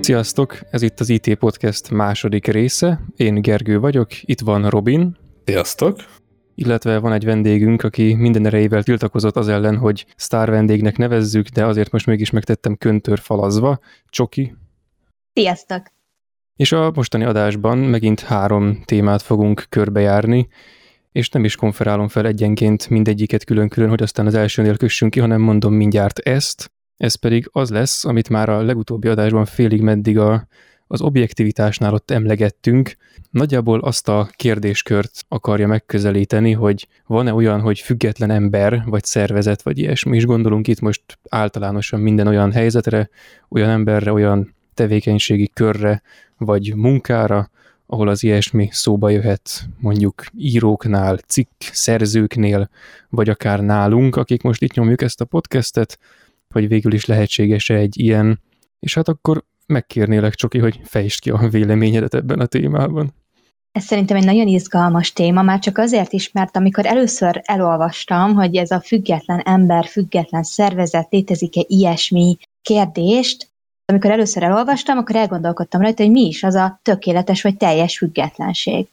Sziasztok, ez itt az IT Podcast második része. Én Gergő vagyok, itt van Robin. Sziasztok! Illetve van egy vendégünk, aki minden erejével tiltakozott az ellen, hogy sztár vendégnek nevezzük, de azért most mégis megtettem köntör falazva. Csoki. Sziasztok! És a mostani adásban megint három témát fogunk körbejárni, és nem is konferálom fel egyenként mindegyiket külön-külön, hogy aztán az elsőnél kössünk ki, hanem mondom mindjárt ezt. Ez pedig az lesz, amit már a legutóbbi adásban félig meddig a, az objektivitásnál ott emlegettünk. Nagyjából azt a kérdéskört akarja megközelíteni, hogy van-e olyan, hogy független ember, vagy szervezet, vagy ilyesmi is gondolunk itt most általánosan minden olyan helyzetre, olyan emberre, olyan tevékenységi körre, vagy munkára, ahol az ilyesmi szóba jöhet mondjuk íróknál, cikk szerzőknél, vagy akár nálunk, akik most itt nyomjuk ezt a podcastet, hogy végül is lehetséges-e egy ilyen, és hát akkor megkérnélek, Csoki, hogy fejtsd ki a véleményedet ebben a témában. Ez szerintem egy nagyon izgalmas téma, már csak azért is, mert amikor először elolvastam, hogy ez a független ember, független szervezet, létezik-e ilyesmi kérdést, amikor először elolvastam, akkor elgondolkodtam rajta, hogy mi is az a tökéletes vagy teljes függetlenség.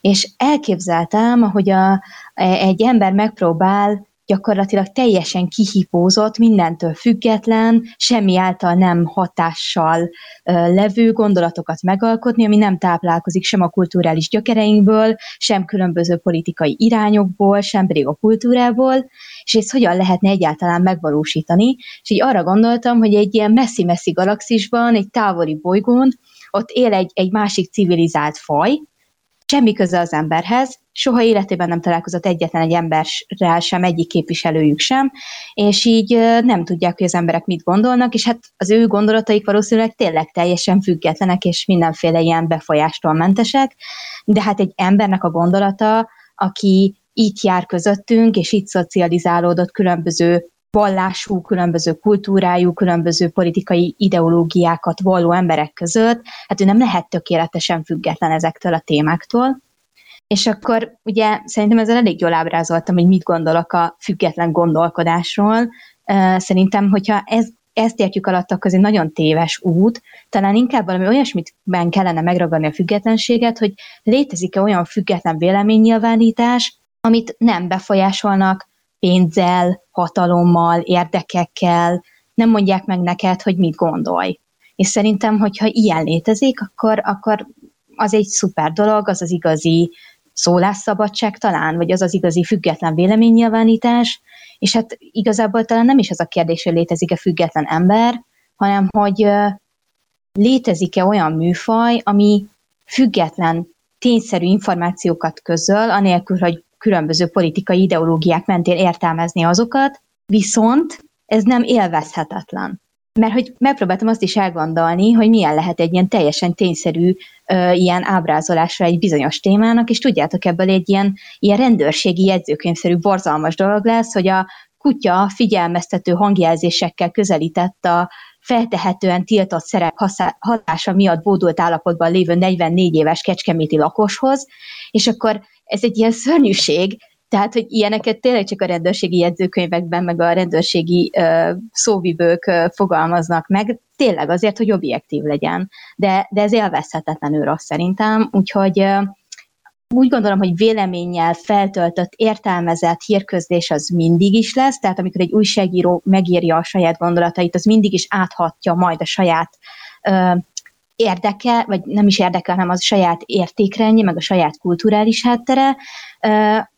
És elképzeltem, hogy a, egy ember megpróbál gyakorlatilag teljesen kihipózott, mindentől független, semmi által nem hatással levő gondolatokat megalkotni, ami nem táplálkozik sem a kulturális gyökereinkből, sem különböző politikai irányokból, sem pedig a kultúrából, és ezt hogyan lehetne egyáltalán megvalósítani. És így arra gondoltam, hogy egy ilyen messzi-messzi galaxisban, egy távoli bolygón, ott él egy, egy másik civilizált faj, semmi köze az emberhez, soha életében nem találkozott egyetlen egy emberrel sem, egyik képviselőjük sem, és így nem tudják, hogy az emberek mit gondolnak, és hát az ő gondolataik valószínűleg tényleg teljesen függetlenek, és mindenféle ilyen befolyástól mentesek, de hát egy embernek a gondolata, aki itt jár közöttünk, és itt szocializálódott különböző vallású, különböző kultúrájú, különböző politikai ideológiákat valló emberek között, hát ő nem lehet tökéletesen független ezektől a témáktól. És akkor ugye szerintem ezzel elég jól ábrázoltam, hogy mit gondolok a független gondolkodásról. Szerintem, hogyha ez, ezt értjük alatt, akkor ez egy nagyon téves út. Talán inkább valami olyasmitben kellene megragadni a függetlenséget, hogy létezik-e olyan független véleménynyilvánítás, amit nem befolyásolnak pénzzel, hatalommal, érdekekkel, nem mondják meg neked, hogy mit gondolj. És szerintem, hogyha ilyen létezik, akkor, akkor az egy szuper dolog, az az igazi szólásszabadság talán, vagy az az igazi független véleménynyilvánítás, és hát igazából talán nem is az a kérdés, hogy létezik-e független ember, hanem hogy létezik-e olyan műfaj, ami független, tényszerű információkat közöl, anélkül, hogy különböző politikai ideológiák mentén értelmezni azokat, viszont ez nem élvezhetetlen. Mert hogy megpróbáltam azt is elgondolni, hogy milyen lehet egy ilyen teljesen tényszerű ö, ilyen ábrázolásra egy bizonyos témának, és tudjátok, ebből egy ilyen, ilyen rendőrségi jegyzőkönyvszerű borzalmas dolog lesz, hogy a kutya figyelmeztető hangjelzésekkel közelített a feltehetően tiltott szerep hatása miatt bódult állapotban lévő 44 éves kecskeméti lakoshoz, és akkor ez egy ilyen szörnyűség, tehát, hogy ilyeneket tényleg csak a rendőrségi jegyzőkönyvekben, meg a rendőrségi uh, szóvivők uh, fogalmaznak meg, tényleg azért, hogy objektív legyen. De, de ez élvezhetetlenül rossz szerintem, úgyhogy uh, úgy gondolom, hogy véleménnyel feltöltött, értelmezett hírközlés az mindig is lesz, tehát amikor egy újságíró megírja a saját gondolatait, az mindig is áthatja majd a saját uh, érdeke, vagy nem is érdeke, hanem az saját értékrendje, meg a saját kulturális háttere.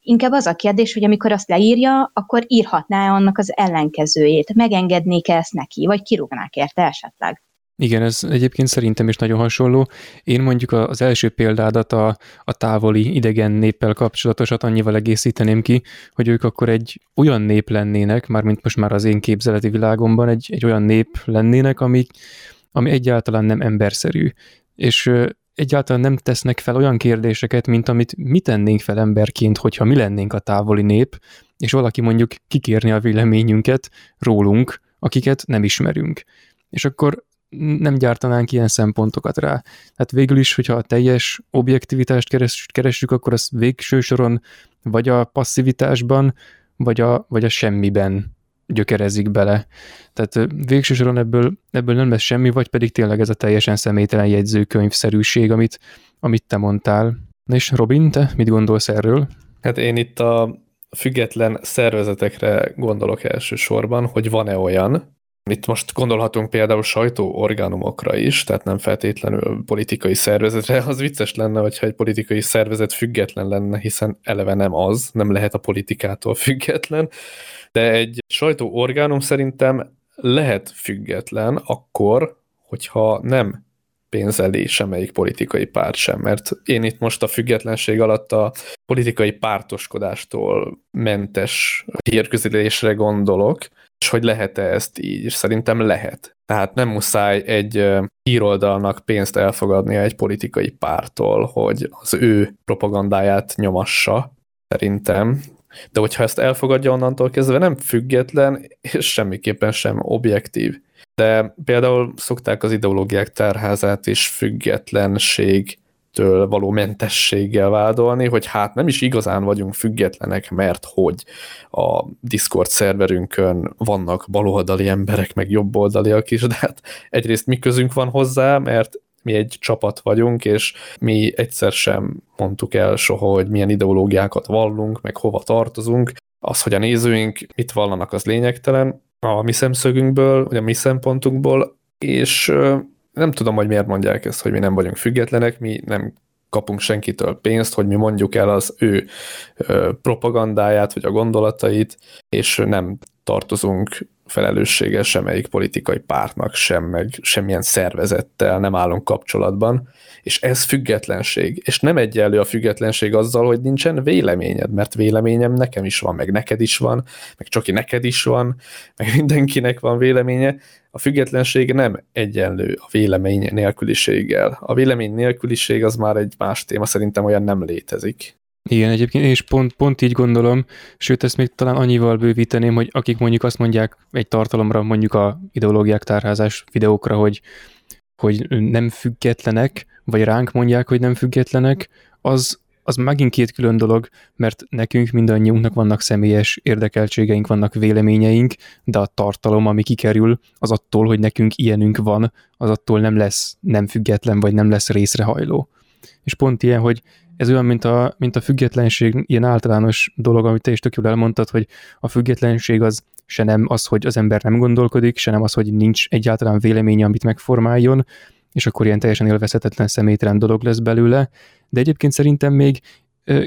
Inkább az a kérdés, hogy amikor azt leírja, akkor írhatná annak az ellenkezőjét, megengednék-e ezt neki, vagy kirúgnák érte esetleg. Igen, ez egyébként szerintem is nagyon hasonló. Én mondjuk az első példádat a, a távoli idegen néppel kapcsolatosat annyival egészíteném ki, hogy ők akkor egy olyan nép lennének, mármint most már az én képzeleti világomban egy, egy olyan nép lennének, ami, ami egyáltalán nem emberszerű, és egyáltalán nem tesznek fel olyan kérdéseket, mint amit mi tennénk fel emberként, hogyha mi lennénk a távoli nép, és valaki mondjuk kikérni a véleményünket rólunk, akiket nem ismerünk. És akkor nem gyártanánk ilyen szempontokat rá. Hát végül is, hogyha a teljes objektivitást keres, keressük, akkor az végső soron vagy a passzivitásban, vagy a, vagy a semmiben gyökerezik bele. Tehát végső soron ebből, ebből nem lesz semmi, vagy pedig tényleg ez a teljesen személytelen jegyzőkönyvszerűség, amit, amit te mondtál. Na és Robin, te mit gondolsz erről? Hát én itt a független szervezetekre gondolok elsősorban, hogy van-e olyan, itt most gondolhatunk például sajtóorganumokra is, tehát nem feltétlenül politikai szervezetre. Az vicces lenne, hogyha egy politikai szervezet független lenne, hiszen eleve nem az, nem lehet a politikától független, de egy sajtóorganum szerintem lehet független akkor, hogyha nem pénzeli semmelyik politikai párt sem, mert én itt most a függetlenség alatt a politikai pártoskodástól mentes hírközülésre gondolok, és hogy lehet-e ezt így, és szerintem lehet. Tehát nem muszáj egy híroldalnak pénzt elfogadnia egy politikai pártól, hogy az ő propagandáját nyomassa, szerintem. De hogyha ezt elfogadja onnantól kezdve, nem független, és semmiképpen sem objektív. De például szokták az ideológiák tárházát is függetlenség től való mentességgel vádolni, hogy hát nem is igazán vagyunk függetlenek, mert hogy a Discord szerverünkön vannak baloldali emberek, meg jobboldaliak is, de hát egyrészt mi közünk van hozzá, mert mi egy csapat vagyunk, és mi egyszer sem mondtuk el soha, hogy milyen ideológiákat vallunk, meg hova tartozunk. Az, hogy a nézőink mit vallanak, az lényegtelen a mi szemszögünkből, vagy a mi szempontunkból, és nem tudom, hogy miért mondják ezt, hogy mi nem vagyunk függetlenek, mi nem kapunk senkitől pénzt, hogy mi mondjuk el az ő propagandáját, vagy a gondolatait, és nem tartozunk felelősséggel semmelyik politikai pártnak sem, meg semmilyen szervezettel nem állunk kapcsolatban, és ez függetlenség. És nem egyenlő a függetlenség azzal, hogy nincsen véleményed, mert véleményem nekem is van, meg neked is van, meg csak neked is van, meg mindenkinek van véleménye. A függetlenség nem egyenlő a vélemény nélküliséggel. A vélemény nélküliség az már egy más téma, szerintem olyan nem létezik. Igen, egyébként én is pont, pont így gondolom, sőt ezt még talán annyival bővíteném, hogy akik mondjuk azt mondják egy tartalomra, mondjuk a ideológiák tárházás videókra, hogy, hogy nem függetlenek, vagy ránk mondják, hogy nem függetlenek, az, az megint két külön dolog, mert nekünk mindannyiunknak vannak személyes érdekeltségeink, vannak véleményeink, de a tartalom, ami kikerül, az attól, hogy nekünk ilyenünk van, az attól nem lesz nem független, vagy nem lesz részrehajló. És pont ilyen, hogy ez olyan, mint a, mint a függetlenség, ilyen általános dolog, amit te is tök jól elmondtad, hogy a függetlenség az se nem az, hogy az ember nem gondolkodik, se nem az, hogy nincs egyáltalán véleménye, amit megformáljon, és akkor ilyen teljesen élvezhetetlen személytelen dolog lesz belőle, de egyébként szerintem még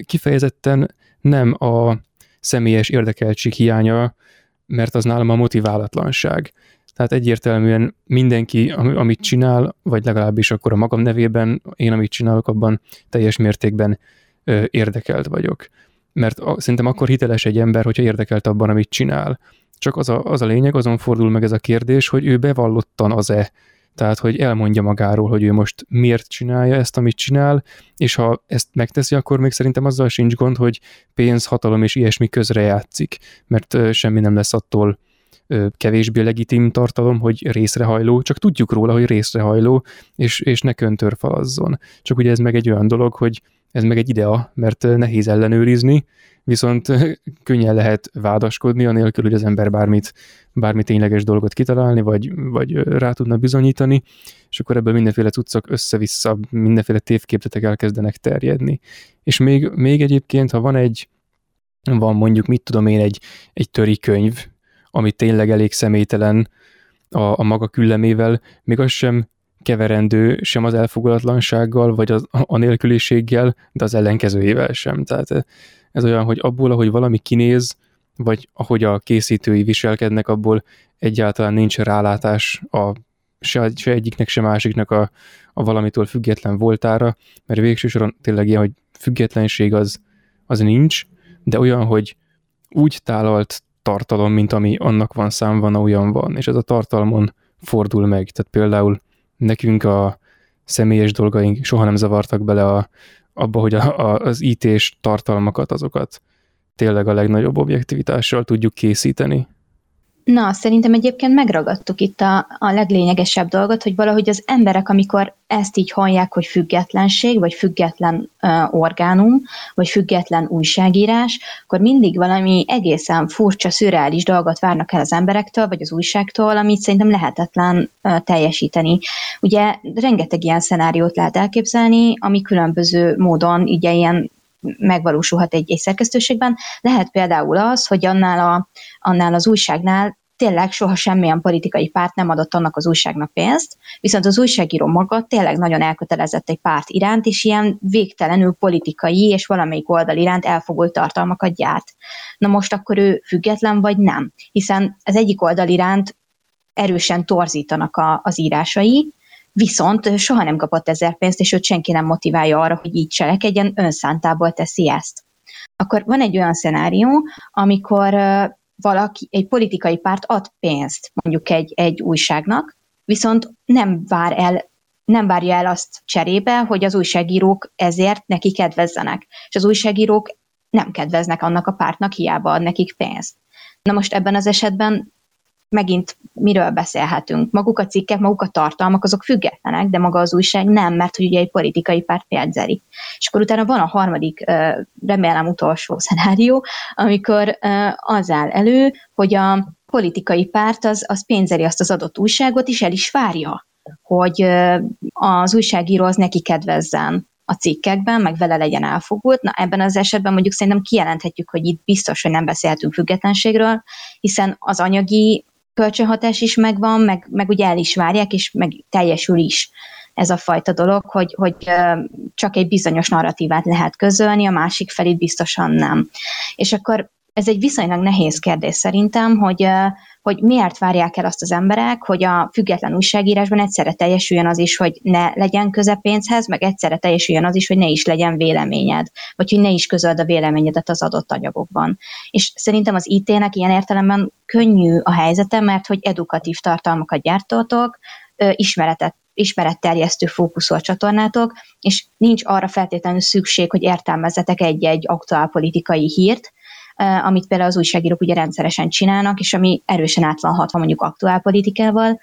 kifejezetten nem a személyes érdekeltség hiánya, mert az nálam a motiválatlanság. Tehát egyértelműen mindenki, amit csinál, vagy legalábbis akkor a magam nevében, én amit csinálok, abban teljes mértékben érdekelt vagyok. Mert szerintem akkor hiteles egy ember, hogyha érdekelt abban, amit csinál. Csak az a, az a lényeg, azon fordul meg ez a kérdés, hogy ő bevallottan az-e, tehát, hogy elmondja magáról, hogy ő most miért csinálja ezt, amit csinál, és ha ezt megteszi, akkor még szerintem azzal sincs gond, hogy pénz, hatalom és ilyesmi közre játszik, mert semmi nem lesz attól kevésbé legitim tartalom, hogy részrehajló, csak tudjuk róla, hogy részrehajló, és, és ne köntörfalazzon. Csak ugye ez meg egy olyan dolog, hogy ez meg egy idea, mert nehéz ellenőrizni, viszont könnyen lehet vádaskodni, anélkül, hogy az ember bármit, bármi tényleges dolgot kitalálni, vagy, vagy rá tudna bizonyítani, és akkor ebből mindenféle cuccok össze-vissza, mindenféle tévképzetek elkezdenek terjedni. És még, még egyébként, ha van egy, van mondjuk, mit tudom én, egy, egy töri könyv, ami tényleg elég személytelen a, a maga küllemével, még az sem keverendő sem az elfogadatlansággal, vagy az, a nélküliséggel, de az ellenkezőjével sem. Tehát ez olyan, hogy abból, ahogy valami kinéz, vagy ahogy a készítői viselkednek, abból egyáltalán nincs rálátás a se, se egyiknek, se másiknak a, a valamitől független voltára, mert végső soron tényleg ilyen, hogy függetlenség az, az nincs, de olyan, hogy úgy tálalt tartalom, mint ami annak van számva, olyan van, és ez a tartalmon fordul meg. Tehát például nekünk a személyes dolgaink soha nem zavartak bele a, abba, hogy a, a, az IT-s tartalmakat, azokat tényleg a legnagyobb objektivitással tudjuk készíteni. Na, szerintem egyébként megragadtuk itt a, a leglényegesebb dolgot, hogy valahogy az emberek, amikor ezt így hallják, hogy függetlenség, vagy független uh, orgánum, vagy független újságírás, akkor mindig valami egészen furcsa, szürreális dolgot várnak el az emberektől, vagy az újságtól, amit szerintem lehetetlen uh, teljesíteni. Ugye rengeteg ilyen szenáriót lehet elképzelni, ami különböző módon ugye ilyen megvalósulhat egy, egy szerkesztőségben. Lehet például az, hogy annál, a, annál az újságnál tényleg soha semmilyen politikai párt nem adott annak az újságnak pénzt, viszont az újságíró maga tényleg nagyon elkötelezett egy párt iránt, és ilyen végtelenül politikai és valamelyik oldal iránt elfogult tartalmakat gyárt. Na most akkor ő független vagy nem? Hiszen az egyik oldal iránt erősen torzítanak a, az írásai, viszont soha nem kapott ezer pénzt, és őt senki nem motiválja arra, hogy így cselekedjen, önszántából teszi ezt. Akkor van egy olyan szenárió, amikor valaki, egy politikai párt ad pénzt mondjuk egy, egy újságnak, viszont nem vár el nem várja el azt cserébe, hogy az újságírók ezért neki kedvezzenek. És az újságírók nem kedveznek annak a pártnak, hiába ad nekik pénzt. Na most ebben az esetben megint miről beszélhetünk? Maguk a cikkek, maguk a tartalmak, azok függetlenek, de maga az újság nem, mert hogy ugye egy politikai párt pénzeli. És akkor utána van a harmadik, remélem utolsó szenárió, amikor az áll elő, hogy a politikai párt az, az pénzeli azt az adott újságot, és el is várja, hogy az újságíró az neki kedvezzen a cikkekben, meg vele legyen elfogult. Na ebben az esetben mondjuk szerintem kijelenthetjük, hogy itt biztos, hogy nem beszélhetünk függetlenségről, hiszen az anyagi kölcsönhatás is megvan, meg, meg ugye el is várják, és meg teljesül is ez a fajta dolog, hogy, hogy csak egy bizonyos narratívát lehet közölni, a másik felét biztosan nem. És akkor ez egy viszonylag nehéz kérdés szerintem, hogy, hogy miért várják el azt az emberek, hogy a független újságírásban egyszerre teljesüljön az is, hogy ne legyen közepénzhez, meg egyszerre teljesüljön az is, hogy ne is legyen véleményed, vagy hogy ne is közöld a véleményedet az adott anyagokban. És szerintem az IT-nek ilyen értelemben könnyű a helyzete, mert hogy edukatív tartalmakat gyártotok, ismeretet ismeretterjesztő fókuszú a csatornátok, és nincs arra feltétlenül szükség, hogy értelmezzetek egy-egy aktuál politikai hírt, amit például az újságírók ugye rendszeresen csinálnak, és ami erősen át van hatva mondjuk aktuálpolitikával,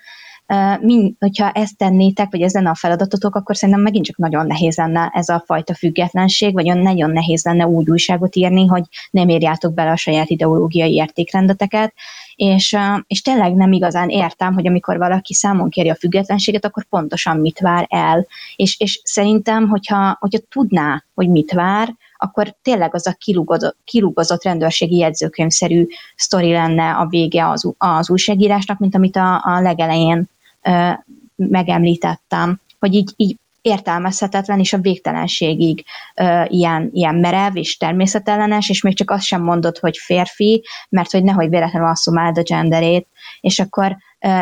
Mind, hogyha ezt tennétek, vagy ez lenne a feladatotok, akkor szerintem megint csak nagyon nehéz lenne ez a fajta függetlenség, vagy nagyon nehéz lenne úgy újságot írni, hogy nem érjátok bele a saját ideológiai értékrendeteket, és, és tényleg nem igazán értem, hogy amikor valaki számon kéri a függetlenséget, akkor pontosan mit vár el. És, és szerintem, hogyha, hogyha tudná, hogy mit vár, akkor tényleg az a kilúgozott, kilúgozott rendőrségi jegyzőkönyvszerű sztori lenne a vége az, az újságírásnak, mint amit a, a legelején ö, megemlítettem, hogy így, így értelmezhetetlen, és a végtelenségig ö, ilyen, ilyen merev és természetellenes, és még csak azt sem mondod, hogy férfi, mert hogy nehogy véletlenül asszumáld a genderét, és akkor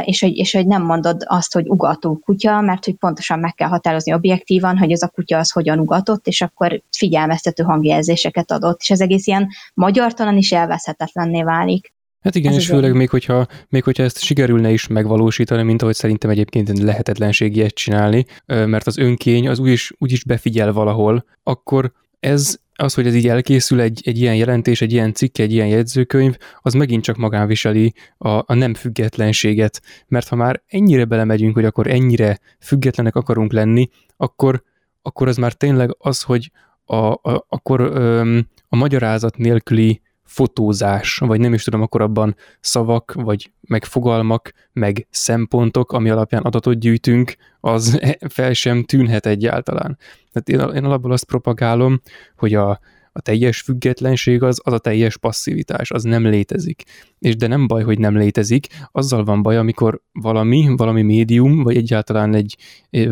és hogy, és hogy nem mondod azt, hogy ugató kutya, mert hogy pontosan meg kell határozni objektívan, hogy ez a kutya az hogyan ugatott, és akkor figyelmeztető hangjelzéseket adott, és ez egész ilyen magyartalan is elveszhetetlenné válik. Hát igen, Ez és főleg még hogyha, még hogyha ezt sikerülne is megvalósítani, mint ahogy szerintem egyébként lehetetlenség ilyet csinálni, mert az önkény az úgyis, úgyis befigyel valahol, akkor ez az, hogy ez így elkészül egy, egy ilyen jelentés, egy ilyen cikk, egy ilyen jegyzőkönyv, az megint csak magán viseli a, a nem függetlenséget. Mert ha már ennyire belemegyünk, hogy akkor ennyire függetlenek akarunk lenni, akkor, akkor az már tényleg az, hogy a, a, akkor öm, a magyarázat nélküli fotózás, vagy nem is tudom, akkor abban szavak, vagy meg fogalmak, meg szempontok, ami alapján adatot gyűjtünk, az fel sem tűnhet egyáltalán. Tehát én, én alapból azt propagálom, hogy a, a teljes függetlenség az, az a teljes passzivitás, az nem létezik. És de nem baj, hogy nem létezik, azzal van baj, amikor valami, valami médium, vagy egyáltalán egy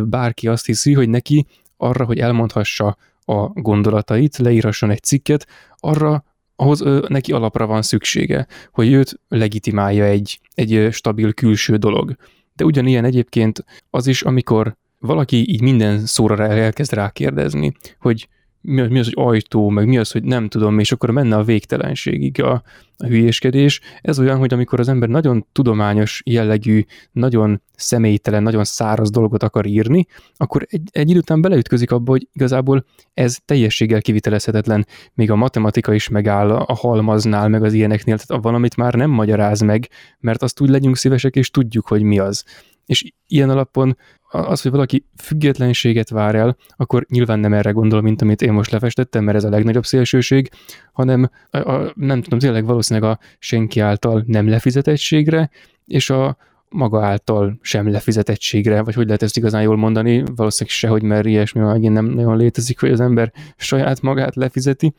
bárki azt hiszi, hogy neki arra, hogy elmondhassa a gondolatait, leírhasson egy cikket, arra ahhoz ö, neki alapra van szüksége, hogy őt legitimálja egy, egy stabil külső dolog. De ugyanilyen egyébként az is, amikor valaki így minden szóra elkezd rákérdezni, hogy mi az, mi az, hogy ajtó, meg mi az, hogy nem tudom, és akkor menne a végtelenségig a, a hülyéskedés. Ez olyan, hogy amikor az ember nagyon tudományos jellegű, nagyon személytelen, nagyon száraz dolgot akar írni, akkor egy, egy idő után beleütközik abba, hogy igazából ez teljességgel kivitelezhetetlen. Még a matematika is megáll a halmaznál, meg az ilyeneknél, tehát valamit már nem magyaráz meg, mert azt úgy legyünk szívesek, és tudjuk, hogy mi az. És ilyen alapon az, hogy valaki függetlenséget vár el, akkor nyilván nem erre gondol, mint amit én most lefestettem, mert ez a legnagyobb szélsőség, hanem a, a, nem tudom, tényleg valószínűleg a senki által nem lefizetettségre, és a maga által sem lefizetettségre, vagy hogy lehet ezt igazán jól mondani, valószínűleg sehogy, mert ilyesmi megint nem nagyon létezik, hogy az ember saját magát lefizeti,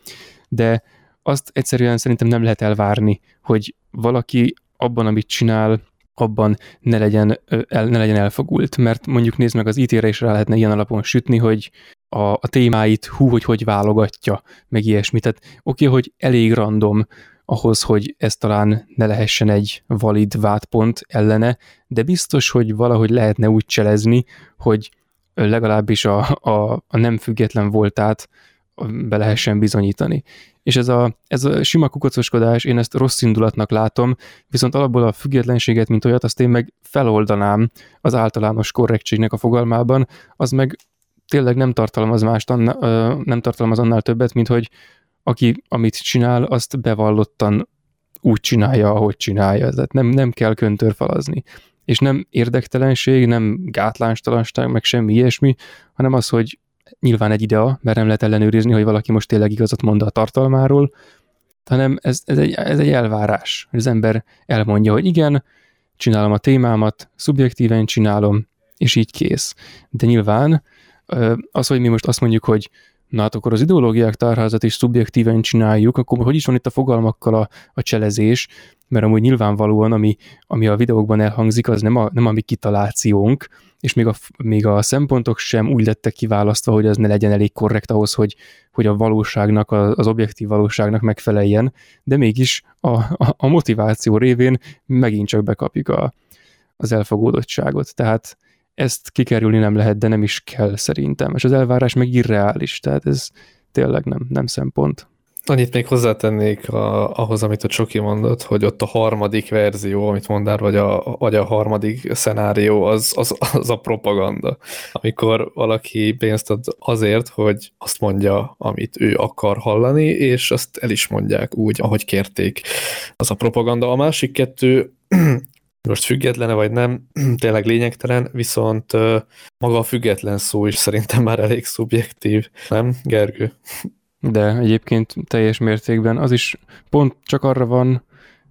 de azt egyszerűen szerintem nem lehet elvárni, hogy valaki abban, amit csinál, abban ne legyen, el, ne legyen elfogult, mert mondjuk nézd meg az IT-re is rá lehetne ilyen alapon sütni, hogy a, a témáit hú, hogy hogy válogatja, meg ilyesmi. Tehát oké, hogy elég random ahhoz, hogy ez talán ne lehessen egy valid vádpont ellene, de biztos, hogy valahogy lehetne úgy cselezni, hogy legalábbis a, a, a nem független voltát be lehessen bizonyítani. És ez a, ez a sima kukocoskodás, én ezt rossz indulatnak látom, viszont alapból a függetlenséget, mint olyat, azt én meg feloldanám az általános korrektségnek a fogalmában, az meg tényleg nem tartalmaz mást, nem tartalmaz annál többet, mint hogy aki amit csinál, azt bevallottan úgy csinálja, ahogy csinálja. Tehát nem, nem kell köntörfalazni. És nem érdektelenség, nem gátlánstalanság, meg semmi ilyesmi, hanem az, hogy nyilván egy idea, mert nem lehet ellenőrizni, hogy valaki most tényleg igazat mond a tartalmáról, hanem ez, ez, egy, ez egy elvárás, hogy az ember elmondja, hogy igen, csinálom a témámat, szubjektíven csinálom, és így kész. De nyilván az, hogy mi most azt mondjuk, hogy na hát akkor az ideológiák tárházat is szubjektíven csináljuk, akkor hogy is van itt a fogalmakkal a, a cselezés, mert amúgy nyilvánvalóan, ami, ami a videókban elhangzik, az nem a, nem a mi kitalációnk, és még a, még a szempontok sem úgy lettek kiválasztva, hogy az ne legyen elég korrekt ahhoz, hogy, hogy a valóságnak, az objektív valóságnak megfeleljen, de mégis a, a, a motiváció révén megint csak bekapjuk a, az elfogódottságot. Tehát ezt kikerülni nem lehet, de nem is kell szerintem. És az elvárás meg irreális, tehát ez tényleg nem, nem szempont. Annyit még hozzátennék a, ahhoz, amit a Csoki mondott, hogy ott a harmadik verzió, amit mondál, vagy a, vagy a harmadik szenárió, az, az, az a propaganda. Amikor valaki pénzt ad azért, hogy azt mondja, amit ő akar hallani, és azt el is mondják úgy, ahogy kérték. Az a propaganda. A másik kettő most függetlene vagy nem, tényleg lényegtelen, viszont maga a független szó is szerintem már elég szubjektív, nem, Gergő? De egyébként teljes mértékben az is pont csak arra van,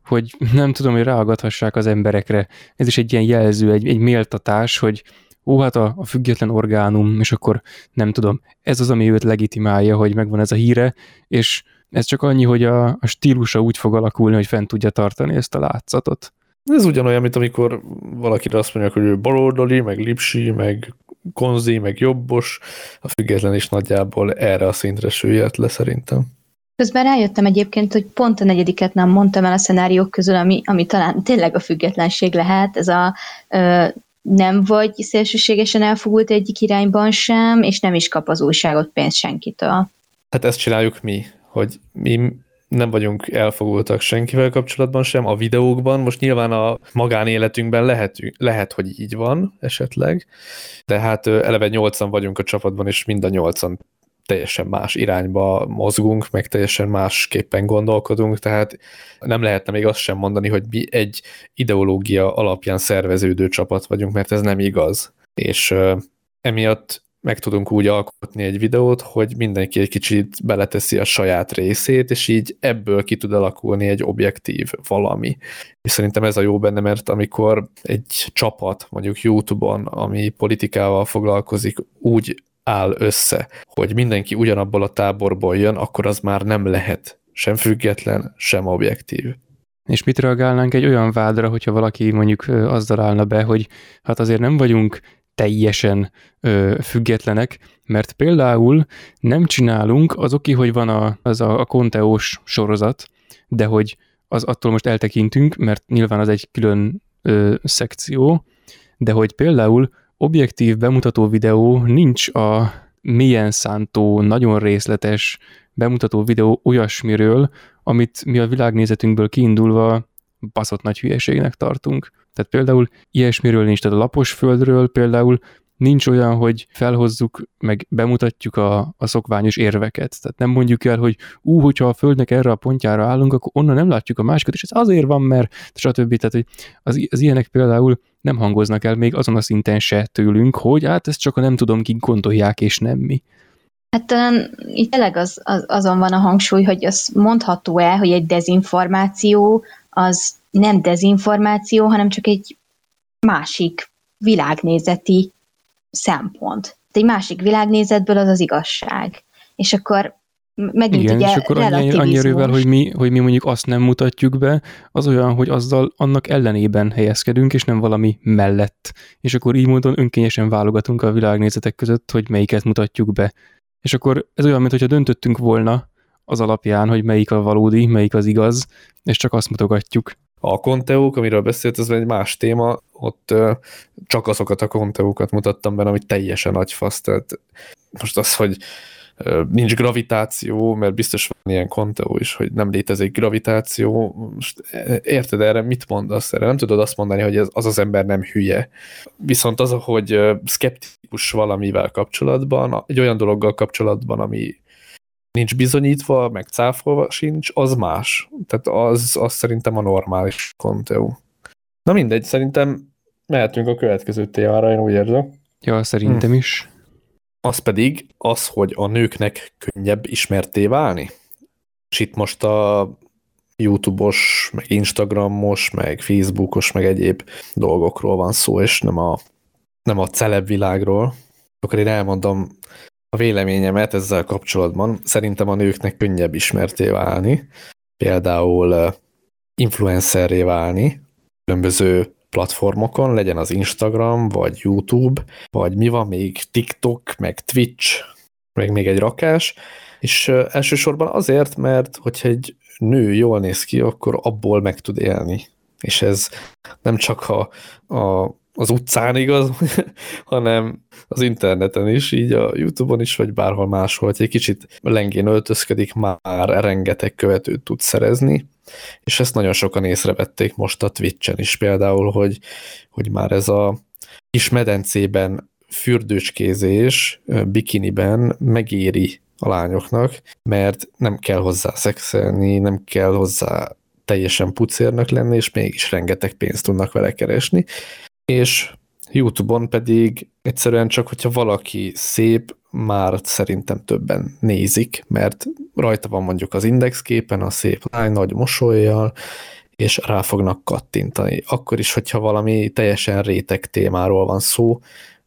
hogy nem tudom, hogy ráagadhassák az emberekre. Ez is egy ilyen jelző, egy, egy méltatás, hogy ó, hát a, a független orgánum, és akkor nem tudom, ez az, ami őt legitimálja, hogy megvan ez a híre, és ez csak annyi, hogy a, a stílusa úgy fog alakulni, hogy fent tudja tartani ezt a látszatot. Ez ugyanolyan, mint amikor valakire azt mondják, hogy ő baloldali, meg lipsi, meg konzi, meg jobbos, a független is nagyjából erre a szintre süllyedt le szerintem. Közben rájöttem egyébként, hogy pont a negyediket nem mondtam el a szenáriók közül, ami, ami talán tényleg a függetlenség lehet, ez a ö, nem vagy szélsőségesen elfogult egyik irányban sem, és nem is kap az újságot pénzt senkitől. Hát ezt csináljuk mi, hogy mi nem vagyunk elfogultak senkivel kapcsolatban sem, a videókban, most nyilván a magánéletünkben lehet, lehet, hogy így van esetleg, de hát eleve nyolcan vagyunk a csapatban, és mind a nyolcan teljesen más irányba mozgunk, meg teljesen másképpen gondolkodunk, tehát nem lehetne még azt sem mondani, hogy mi egy ideológia alapján szerveződő csapat vagyunk, mert ez nem igaz. És emiatt meg tudunk úgy alkotni egy videót, hogy mindenki egy kicsit beleteszi a saját részét, és így ebből ki tud alakulni egy objektív valami. És szerintem ez a jó benne, mert amikor egy csapat, mondjuk YouTube-on, ami politikával foglalkozik, úgy áll össze, hogy mindenki ugyanabból a táborból jön, akkor az már nem lehet sem független, sem objektív. És mit reagálnánk egy olyan vádra, hogyha valaki mondjuk azzal állna be, hogy hát azért nem vagyunk teljesen ö, függetlenek, mert például nem csinálunk, az oké, hogy van a, az a, a konteós sorozat, de hogy az attól most eltekintünk, mert nyilván az egy külön ö, szekció, de hogy például objektív bemutató videó nincs a milyen szántó, nagyon részletes bemutató videó olyasmiről, amit mi a világnézetünkből kiindulva baszott nagy hülyeségnek tartunk. Tehát például ilyesmiről nincs, tehát a lapos földről például nincs olyan, hogy felhozzuk, meg bemutatjuk a, a szokványos érveket. Tehát nem mondjuk el, hogy ú, hogyha a Földnek erre a pontjára állunk, akkor onnan nem látjuk a másikat, és ez azért van, mert stb. Tehát, hogy az, az ilyenek például nem hangoznak el még azon a szinten se tőlünk, hogy hát ezt csak a nem tudom, kik gondolják, és nem mi. Hát talán itt tényleg az, az, azon van a hangsúly, hogy az mondható-e, hogy egy dezinformáció az nem dezinformáció, hanem csak egy másik világnézeti szempont. Egy másik világnézetből az az igazság. És akkor megint Igen, ugye és akkor annyi, annyi erővel, hogy mi, hogy mi mondjuk azt nem mutatjuk be, az olyan, hogy azzal annak ellenében helyezkedünk, és nem valami mellett. És akkor így módon önkényesen válogatunk a világnézetek között, hogy melyiket mutatjuk be. És akkor ez olyan, mintha döntöttünk volna az alapján, hogy melyik a valódi, melyik az igaz, és csak azt mutogatjuk. A konteók, amiről beszélt, ez egy más téma, ott csak azokat a konteókat mutattam benne, ami teljesen nagy fasz, tehát most az, hogy nincs gravitáció, mert biztos van ilyen konteó is, hogy nem létezik gravitáció, most érted erre, mit mondasz erre? Nem tudod azt mondani, hogy az az ember nem hülye. Viszont az, hogy szkeptikus valamivel kapcsolatban, egy olyan dologgal kapcsolatban, ami nincs bizonyítva, meg cáfolva sincs, az más. Tehát az, az szerintem a normális konteó. Na mindegy, szerintem mehetünk a következő témára, én úgy érzem. Ja, szerintem hm. is. Az pedig az, hogy a nőknek könnyebb ismerté válni. És itt most a YouTube-os, meg Instagramos, meg Facebookos, meg egyéb dolgokról van szó, és nem a, nem a celeb világról. Akkor én elmondom a véleményemet ezzel kapcsolatban. Szerintem a nőknek könnyebb ismerté válni, például influencerré válni, különböző platformokon, legyen az Instagram, vagy YouTube, vagy mi van még, TikTok, meg Twitch, meg még egy rakás, és elsősorban azért, mert hogyha egy nő jól néz ki, akkor abból meg tud élni. És ez nem csak a, a az utcán igaz, hanem az interneten is, így a Youtube-on is, vagy bárhol máshol, hogy egy kicsit lengén öltözködik, már rengeteg követőt tud szerezni, és ezt nagyon sokan észrevették most a Twitch-en is például, hogy, hogy már ez a kis medencében fürdőskézés bikiniben megéri a lányoknak, mert nem kell hozzá szexelni, nem kell hozzá teljesen pucérnak lenni, és mégis rengeteg pénzt tudnak vele keresni és YouTube-on pedig egyszerűen csak, hogyha valaki szép, már szerintem többen nézik, mert rajta van mondjuk az indexképen a szép lány nagy mosolyjal, és rá fognak kattintani. Akkor is, hogyha valami teljesen réteg témáról van szó,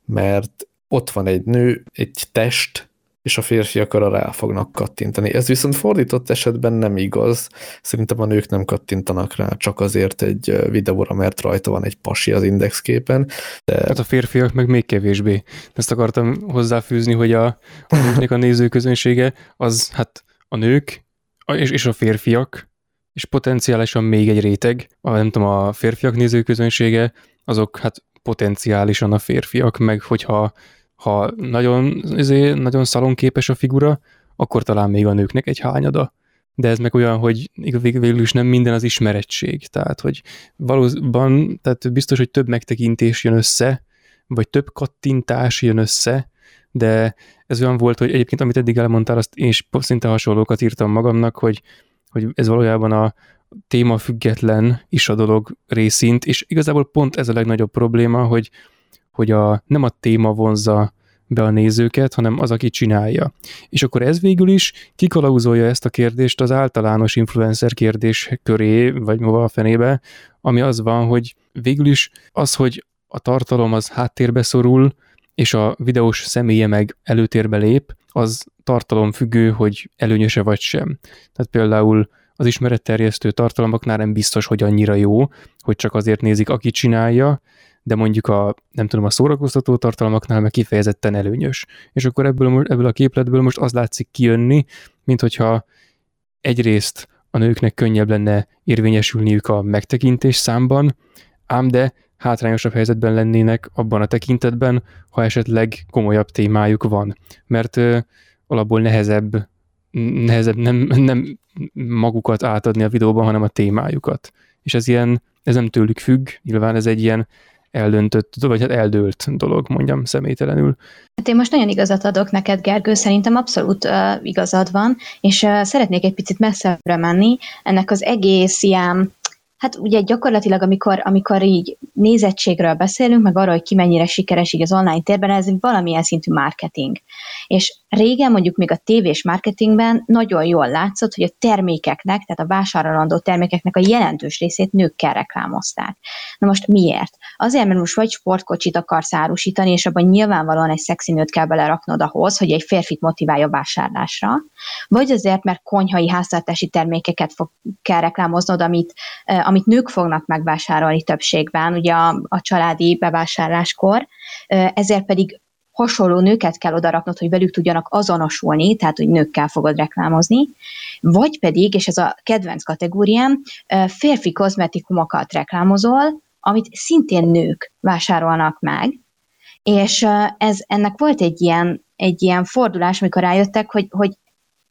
mert ott van egy nő, egy test, és a férfiak arra rá fognak kattintani. Ez viszont fordított esetben nem igaz. Szerintem a nők nem kattintanak rá csak azért egy videóra, mert rajta van egy pasi az indexképen. De... Hát a férfiak meg még kevésbé. Ezt akartam hozzáfűzni, hogy a, a nőknek a nézőközönsége az hát a nők és, és a férfiak, és potenciálisan még egy réteg, a, nem tudom, a férfiak nézőközönsége, azok hát potenciálisan a férfiak, meg hogyha ha nagyon, azért, nagyon szalonképes a figura, akkor talán még a nőknek egy hányada. De ez meg olyan, hogy végül is nem minden az ismerettség. Tehát, hogy valóban, tehát biztos, hogy több megtekintés jön össze, vagy több kattintás jön össze, de ez olyan volt, hogy egyébként, amit eddig elmondtál, azt én is szinte hasonlókat írtam magamnak, hogy, hogy ez valójában a téma független is a dolog részint, és igazából pont ez a legnagyobb probléma, hogy hogy a, nem a téma vonza be a nézőket, hanem az, aki csinálja. És akkor ez végül is kikalauzolja ezt a kérdést az általános influencer kérdés köré, vagy hova a fenébe, ami az van, hogy végül is az, hogy a tartalom az háttérbe szorul, és a videós személye meg előtérbe lép, az tartalom függő, hogy előnyöse vagy sem. Tehát például az ismeretterjesztő tartalmaknál nem biztos, hogy annyira jó, hogy csak azért nézik, aki csinálja, de mondjuk a, nem tudom, a szórakoztató tartalmaknál meg kifejezetten előnyös. És akkor ebből, ebből a képletből most az látszik kijönni, mint hogyha egyrészt a nőknek könnyebb lenne érvényesülniük a megtekintés számban, ám de hátrányosabb helyzetben lennének abban a tekintetben, ha esetleg komolyabb témájuk van. Mert ö, alapból nehezebb, nehezebb nem, nem magukat átadni a videóban, hanem a témájukat. És ez ilyen, ez nem tőlük függ, nyilván ez egy ilyen eldöntött, vagy hát eldőlt dolog, mondjam személytelenül. Hát én most nagyon igazat adok neked, Gergő, szerintem abszolút uh, igazad van, és uh, szeretnék egy picit messzebbre menni. Ennek az egész ilyen Hát ugye gyakorlatilag, amikor, amikor így nézettségről beszélünk, meg arról, hogy ki mennyire sikeres így az online térben, ez valamilyen szintű marketing. És régen mondjuk még a tévés marketingben nagyon jól látszott, hogy a termékeknek, tehát a vásárolandó termékeknek a jelentős részét nőkkel reklámozták. Na most miért? Azért, mert most vagy sportkocsit akarsz árusítani, és abban nyilvánvalóan egy szexi nőt kell beleraknod ahhoz, hogy egy férfit motiválja vásárlásra, vagy azért, mert konyhai háztartási termékeket fog, kell reklámoznod, amit, eh, amit nők fognak megvásárolni többségben, ugye a, a családi bevásárláskor, ezért pedig hasonló nőket kell odaraknod, hogy velük tudjanak azonosulni, tehát hogy nőkkel fogod reklámozni, vagy pedig, és ez a kedvenc kategóriám, férfi kozmetikumokat reklámozol, amit szintén nők vásárolnak meg, és ez, ennek volt egy ilyen, egy ilyen fordulás, amikor rájöttek, hogy, hogy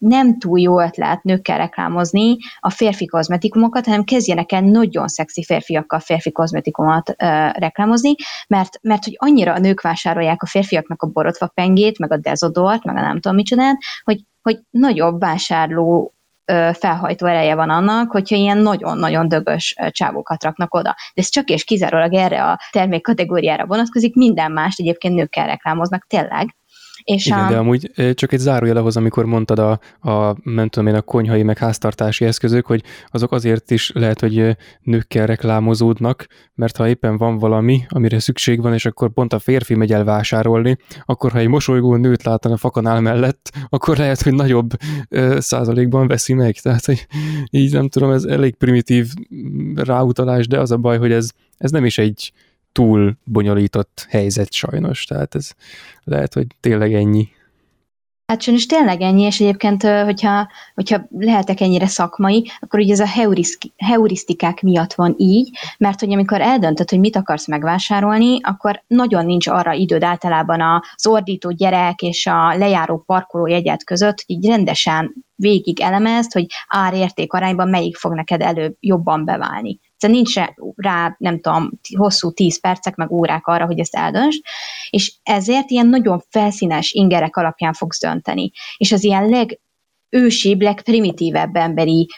nem túl jó ötlet nőkkel reklámozni a férfi kozmetikumokat, hanem kezdjenek el nagyon szexi férfiakkal férfi kozmetikumot uh, reklámozni, mert, mert hogy annyira a nők vásárolják a férfiaknak a borotva pengét, meg a dezodort, meg a nem tudom micsodát, hogy, hogy nagyobb vásárló felhajtó ereje van annak, hogyha ilyen nagyon-nagyon dögös csávókat raknak oda. De ez csak és kizárólag erre a termék kategóriára vonatkozik, minden mást egyébként nőkkel reklámoznak, tényleg. És Igen, a... de amúgy csak egy zárójel ahhoz, amikor mondtad a, a, nem tudom én, a konyhai meg háztartási eszközök, hogy azok azért is lehet, hogy nőkkel reklámozódnak, mert ha éppen van valami, amire szükség van, és akkor pont a férfi megy el vásárolni, akkor ha egy mosolygó nőt látna a fakanál mellett, akkor lehet, hogy nagyobb ö, százalékban veszi meg. Tehát, hogy így nem tudom, ez elég primitív ráutalás, de az a baj, hogy ez, ez nem is egy túl bonyolított helyzet sajnos, tehát ez lehet, hogy tényleg ennyi. Hát sajnos tényleg ennyi, és egyébként, hogyha, hogyha lehetek ennyire szakmai, akkor ugye ez a heurisztikák miatt van így, mert hogy amikor eldöntöd, hogy mit akarsz megvásárolni, akkor nagyon nincs arra időd általában az ordító gyerek és a lejáró parkoló jegyet között, hogy így rendesen végig elemezd, hogy ár-érték arányban melyik fog neked előbb jobban beválni. Szóval nincs rá, nem tudom, hosszú tíz percek, meg órák arra, hogy ezt eldönts, és ezért ilyen nagyon felszínes ingerek alapján fogsz dönteni. És az ilyen leg, ősibb, legprimitívebb emberi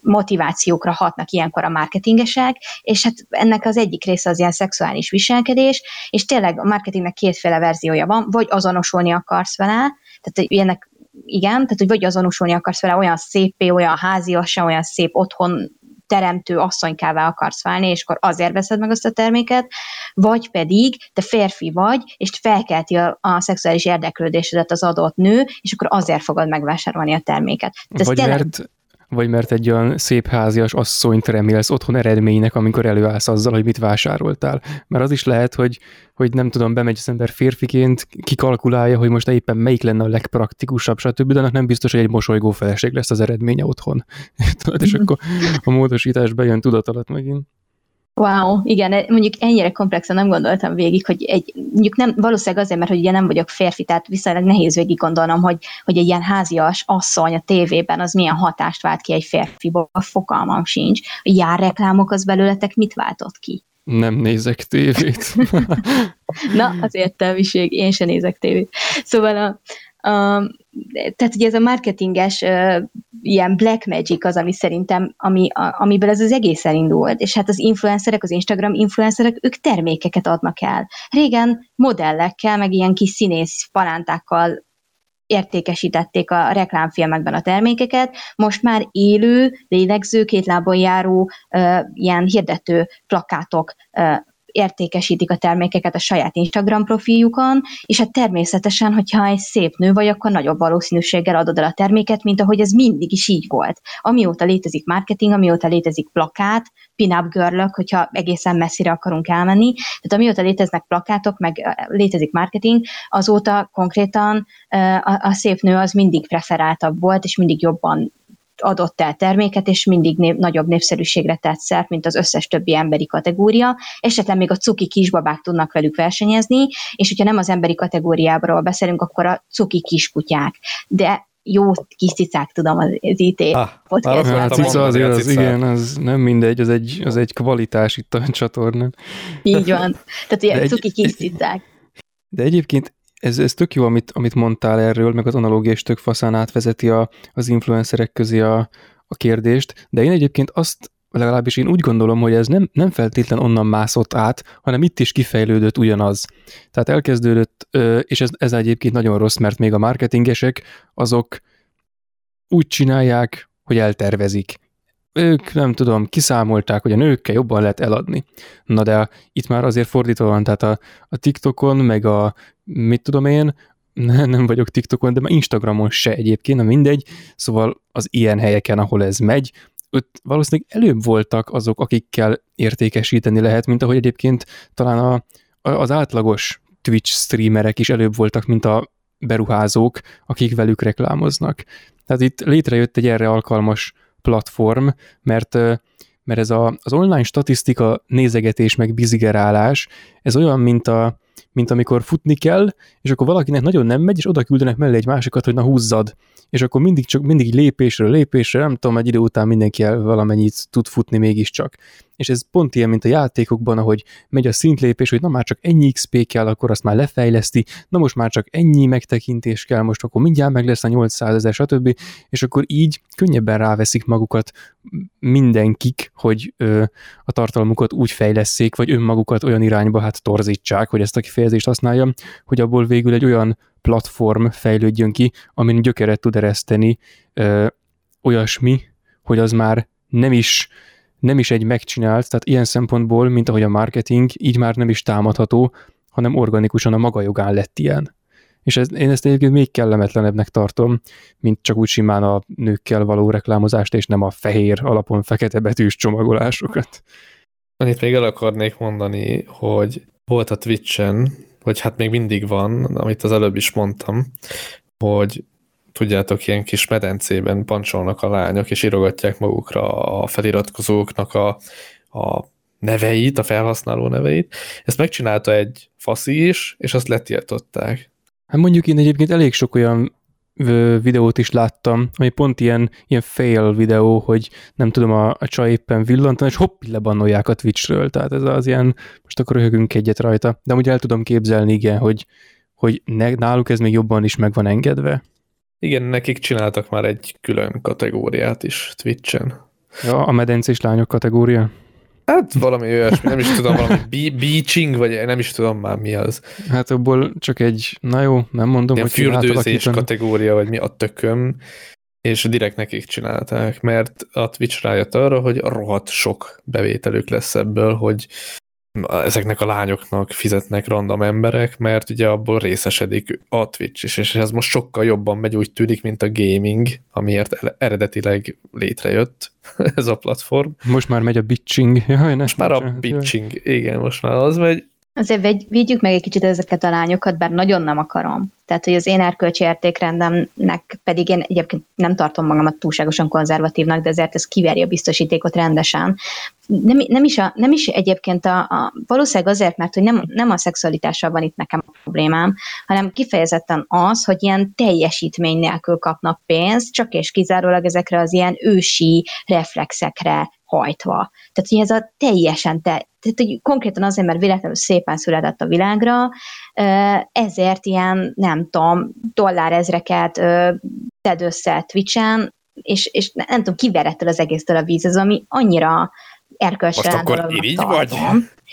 motivációkra hatnak ilyenkor a marketingesek, és hát ennek az egyik része az ilyen szexuális viselkedés, és tényleg a marketingnek kétféle verziója van, vagy azonosulni akarsz vele, tehát ilyenek igen, tehát hogy vagy azonosulni akarsz vele olyan szépé, olyan háziasan, olyan szép otthon teremtő asszonykává akarsz válni, és akkor azért veszed meg azt a terméket, vagy pedig te férfi vagy, és felkelti a, a szexuális érdeklődésedet az adott nő, és akkor azért fogod megvásárolni a terméket. Vagy tényleg... mert vagy mert egy olyan szép házias asszonyt remélsz otthon eredménynek, amikor előállsz azzal, hogy mit vásároltál. Mert az is lehet, hogy, hogy nem tudom, bemegy az ember férfiként, kikalkulálja, hogy most éppen melyik lenne a legpraktikusabb, stb., de annak nem biztos, hogy egy mosolygó feleség lesz az eredménye otthon. és akkor a módosítás bejön tudat alatt megint. Wow, igen, mondjuk ennyire komplexen nem gondoltam végig, hogy egy, mondjuk nem, valószínűleg azért, mert hogy ugye nem vagyok férfi, tehát viszonylag nehéz végig gondolnom, hogy, hogy egy ilyen házias asszony a tévében az milyen hatást vált ki egy férfiból, a fokalmam sincs. A járreklámok az belőletek mit váltott ki? Nem nézek tévét. Na, az értelmiség, én sem nézek tévét. Szóval a, tehát ugye ez a marketinges ilyen black magic az, ami szerintem, ami, a, amiből ez az egész elindult, és hát az influencerek, az Instagram influencerek, ők termékeket adnak el. Régen modellekkel, meg ilyen kis színész palántákkal értékesítették a reklámfilmekben a termékeket, most már élő, lélegző, két lábon járó uh, ilyen hirdető plakátok uh, értékesítik a termékeket a saját Instagram profiljukon, és hát természetesen, hogyha egy szép nő vagy, akkor nagyobb valószínűséggel adod el a terméket, mint ahogy ez mindig is így volt. Amióta létezik marketing, amióta létezik plakát, pin-up girl hogyha egészen messzire akarunk elmenni, tehát amióta léteznek plakátok, meg létezik marketing, azóta konkrétan a, a szép nő az mindig preferáltabb volt, és mindig jobban adott el terméket, és mindig név, nagyobb népszerűségre tett szert, mint az összes többi emberi kategória. Esetleg még a cuki kisbabák tudnak velük versenyezni, és hogyha nem az emberi kategóriából beszélünk, akkor a cuki kiskutyák. De jó kis cicák, tudom, az, az IT ah, podcast. A cica azért az, igen, az nem mindegy, az egy, az egy kvalitás itt a csatornán. Így van. Tehát ilyen cuki kis cicák. De egyébként ez, ez tök jó, amit, amit mondtál erről, meg az analógia is tök faszán átvezeti a, az influencerek közé a, a kérdést, de én egyébként azt legalábbis én úgy gondolom, hogy ez nem, nem feltétlen onnan mászott át, hanem itt is kifejlődött ugyanaz. Tehát elkezdődött, és ez, ez egyébként nagyon rossz, mert még a marketingesek azok úgy csinálják, hogy eltervezik. Ők, nem tudom, kiszámolták, hogy a nőkkel jobban lehet eladni. Na de itt már azért fordítva van, tehát a, a TikTokon, meg a, mit tudom én, ne, nem vagyok TikTokon, de már Instagramon se egyébként, nem mindegy, szóval az ilyen helyeken, ahol ez megy, ott valószínűleg előbb voltak azok, akikkel értékesíteni lehet, mint ahogy egyébként talán a, az átlagos Twitch streamerek is előbb voltak, mint a beruházók, akik velük reklámoznak. Tehát itt létrejött egy erre alkalmas platform, mert mert ez a, az online statisztika nézegetés meg bizigerálás, ez olyan, mint a, mint amikor futni kell, és akkor valakinek nagyon nem megy, és oda küldenek mellé egy másikat, hogy na húzzad. És akkor mindig csak mindig lépésről lépésre, nem tudom, egy idő után mindenki valamennyit tud futni mégiscsak. És ez pont ilyen, mint a játékokban, ahogy megy a szintlépés, hogy na már csak ennyi XP kell, akkor azt már lefejleszti, na most már csak ennyi megtekintés kell, most akkor mindjárt meg lesz a 800 ezer, stb. És akkor így könnyebben ráveszik magukat mindenkik, hogy ö, a tartalmukat úgy fejleszék, vagy önmagukat olyan irányba hát torzítsák, hogy ezt a kifejezést használjam, hogy abból végül egy olyan platform fejlődjön ki, amin gyökeret tud ereszteni ö, olyasmi, hogy az már nem is nem is egy megcsinált, tehát ilyen szempontból, mint ahogy a marketing, így már nem is támadható, hanem organikusan a maga jogán lett ilyen. És ez, én ezt egyébként még kellemetlenebbnek tartom, mint csak úgy simán a nőkkel való reklámozást, és nem a fehér alapon fekete betűs csomagolásokat. Itt még el akarnék mondani, hogy volt a Twitch-en, hogy hát még mindig van, amit az előbb is mondtam, hogy tudjátok, ilyen kis medencében pancsolnak a lányok, és írogatják magukra a feliratkozóknak a, a neveit, a felhasználó neveit. Ezt megcsinálta egy faszi is, és azt letiltották. Hát mondjuk én egyébként elég sok olyan videót is láttam, ami pont ilyen, ilyen fail videó, hogy nem tudom, a, a csaj éppen villantan, és hopp, lebannolják a Twitchről, tehát ez az ilyen, most akkor röhögünk egyet rajta, de úgy el tudom képzelni, igen, hogy, hogy ne, náluk ez még jobban is meg van engedve. Igen, nekik csináltak már egy külön kategóriát is Twitch-en. Ja, a medencés lányok kategória? Hát valami olyasmi, nem is tudom, valami beaching, vagy nem is tudom már mi az. Hát abból csak egy, na jó, nem mondom, Ilyen hogy fürdőzés kategória, vagy mi a tököm, és direkt nekik csinálták, mert a Twitch rájött arra, hogy rohadt sok bevételük lesz ebből, hogy ezeknek a lányoknak fizetnek random emberek, mert ugye abból részesedik a Twitch is, és ez most sokkal jobban megy, úgy tűnik, mint a gaming, amiért eredetileg létrejött ez a platform. Most már megy a bitching. Jaj, most már a bitching, igen, most már az megy, Azért vegy, védjük meg egy kicsit ezeket a lányokat, bár nagyon nem akarom. Tehát, hogy az én erkölcsi értékrendemnek pedig én egyébként nem tartom magamat túlságosan konzervatívnak, de ezért ez kiveri a biztosítékot rendesen. Nem, nem, is, a, nem is egyébként a, a, valószínűleg azért, mert hogy nem, nem a szexualitással van itt nekem a problémám, hanem kifejezetten az, hogy ilyen teljesítmény nélkül kapnak pénzt, csak és kizárólag ezekre az ilyen ősi reflexekre hajtva. Tehát, hogy ez a teljesen te, tehát, hogy konkrétan azért, mert véletlenül szépen született a világra, ezért ilyen, nem tudom, dollárezreket tedd össze Twitch-en, és, és nem tudom, kiverettel az egésztől a víz, ez ami annyira erkölcsre Most akkor irigy vagy?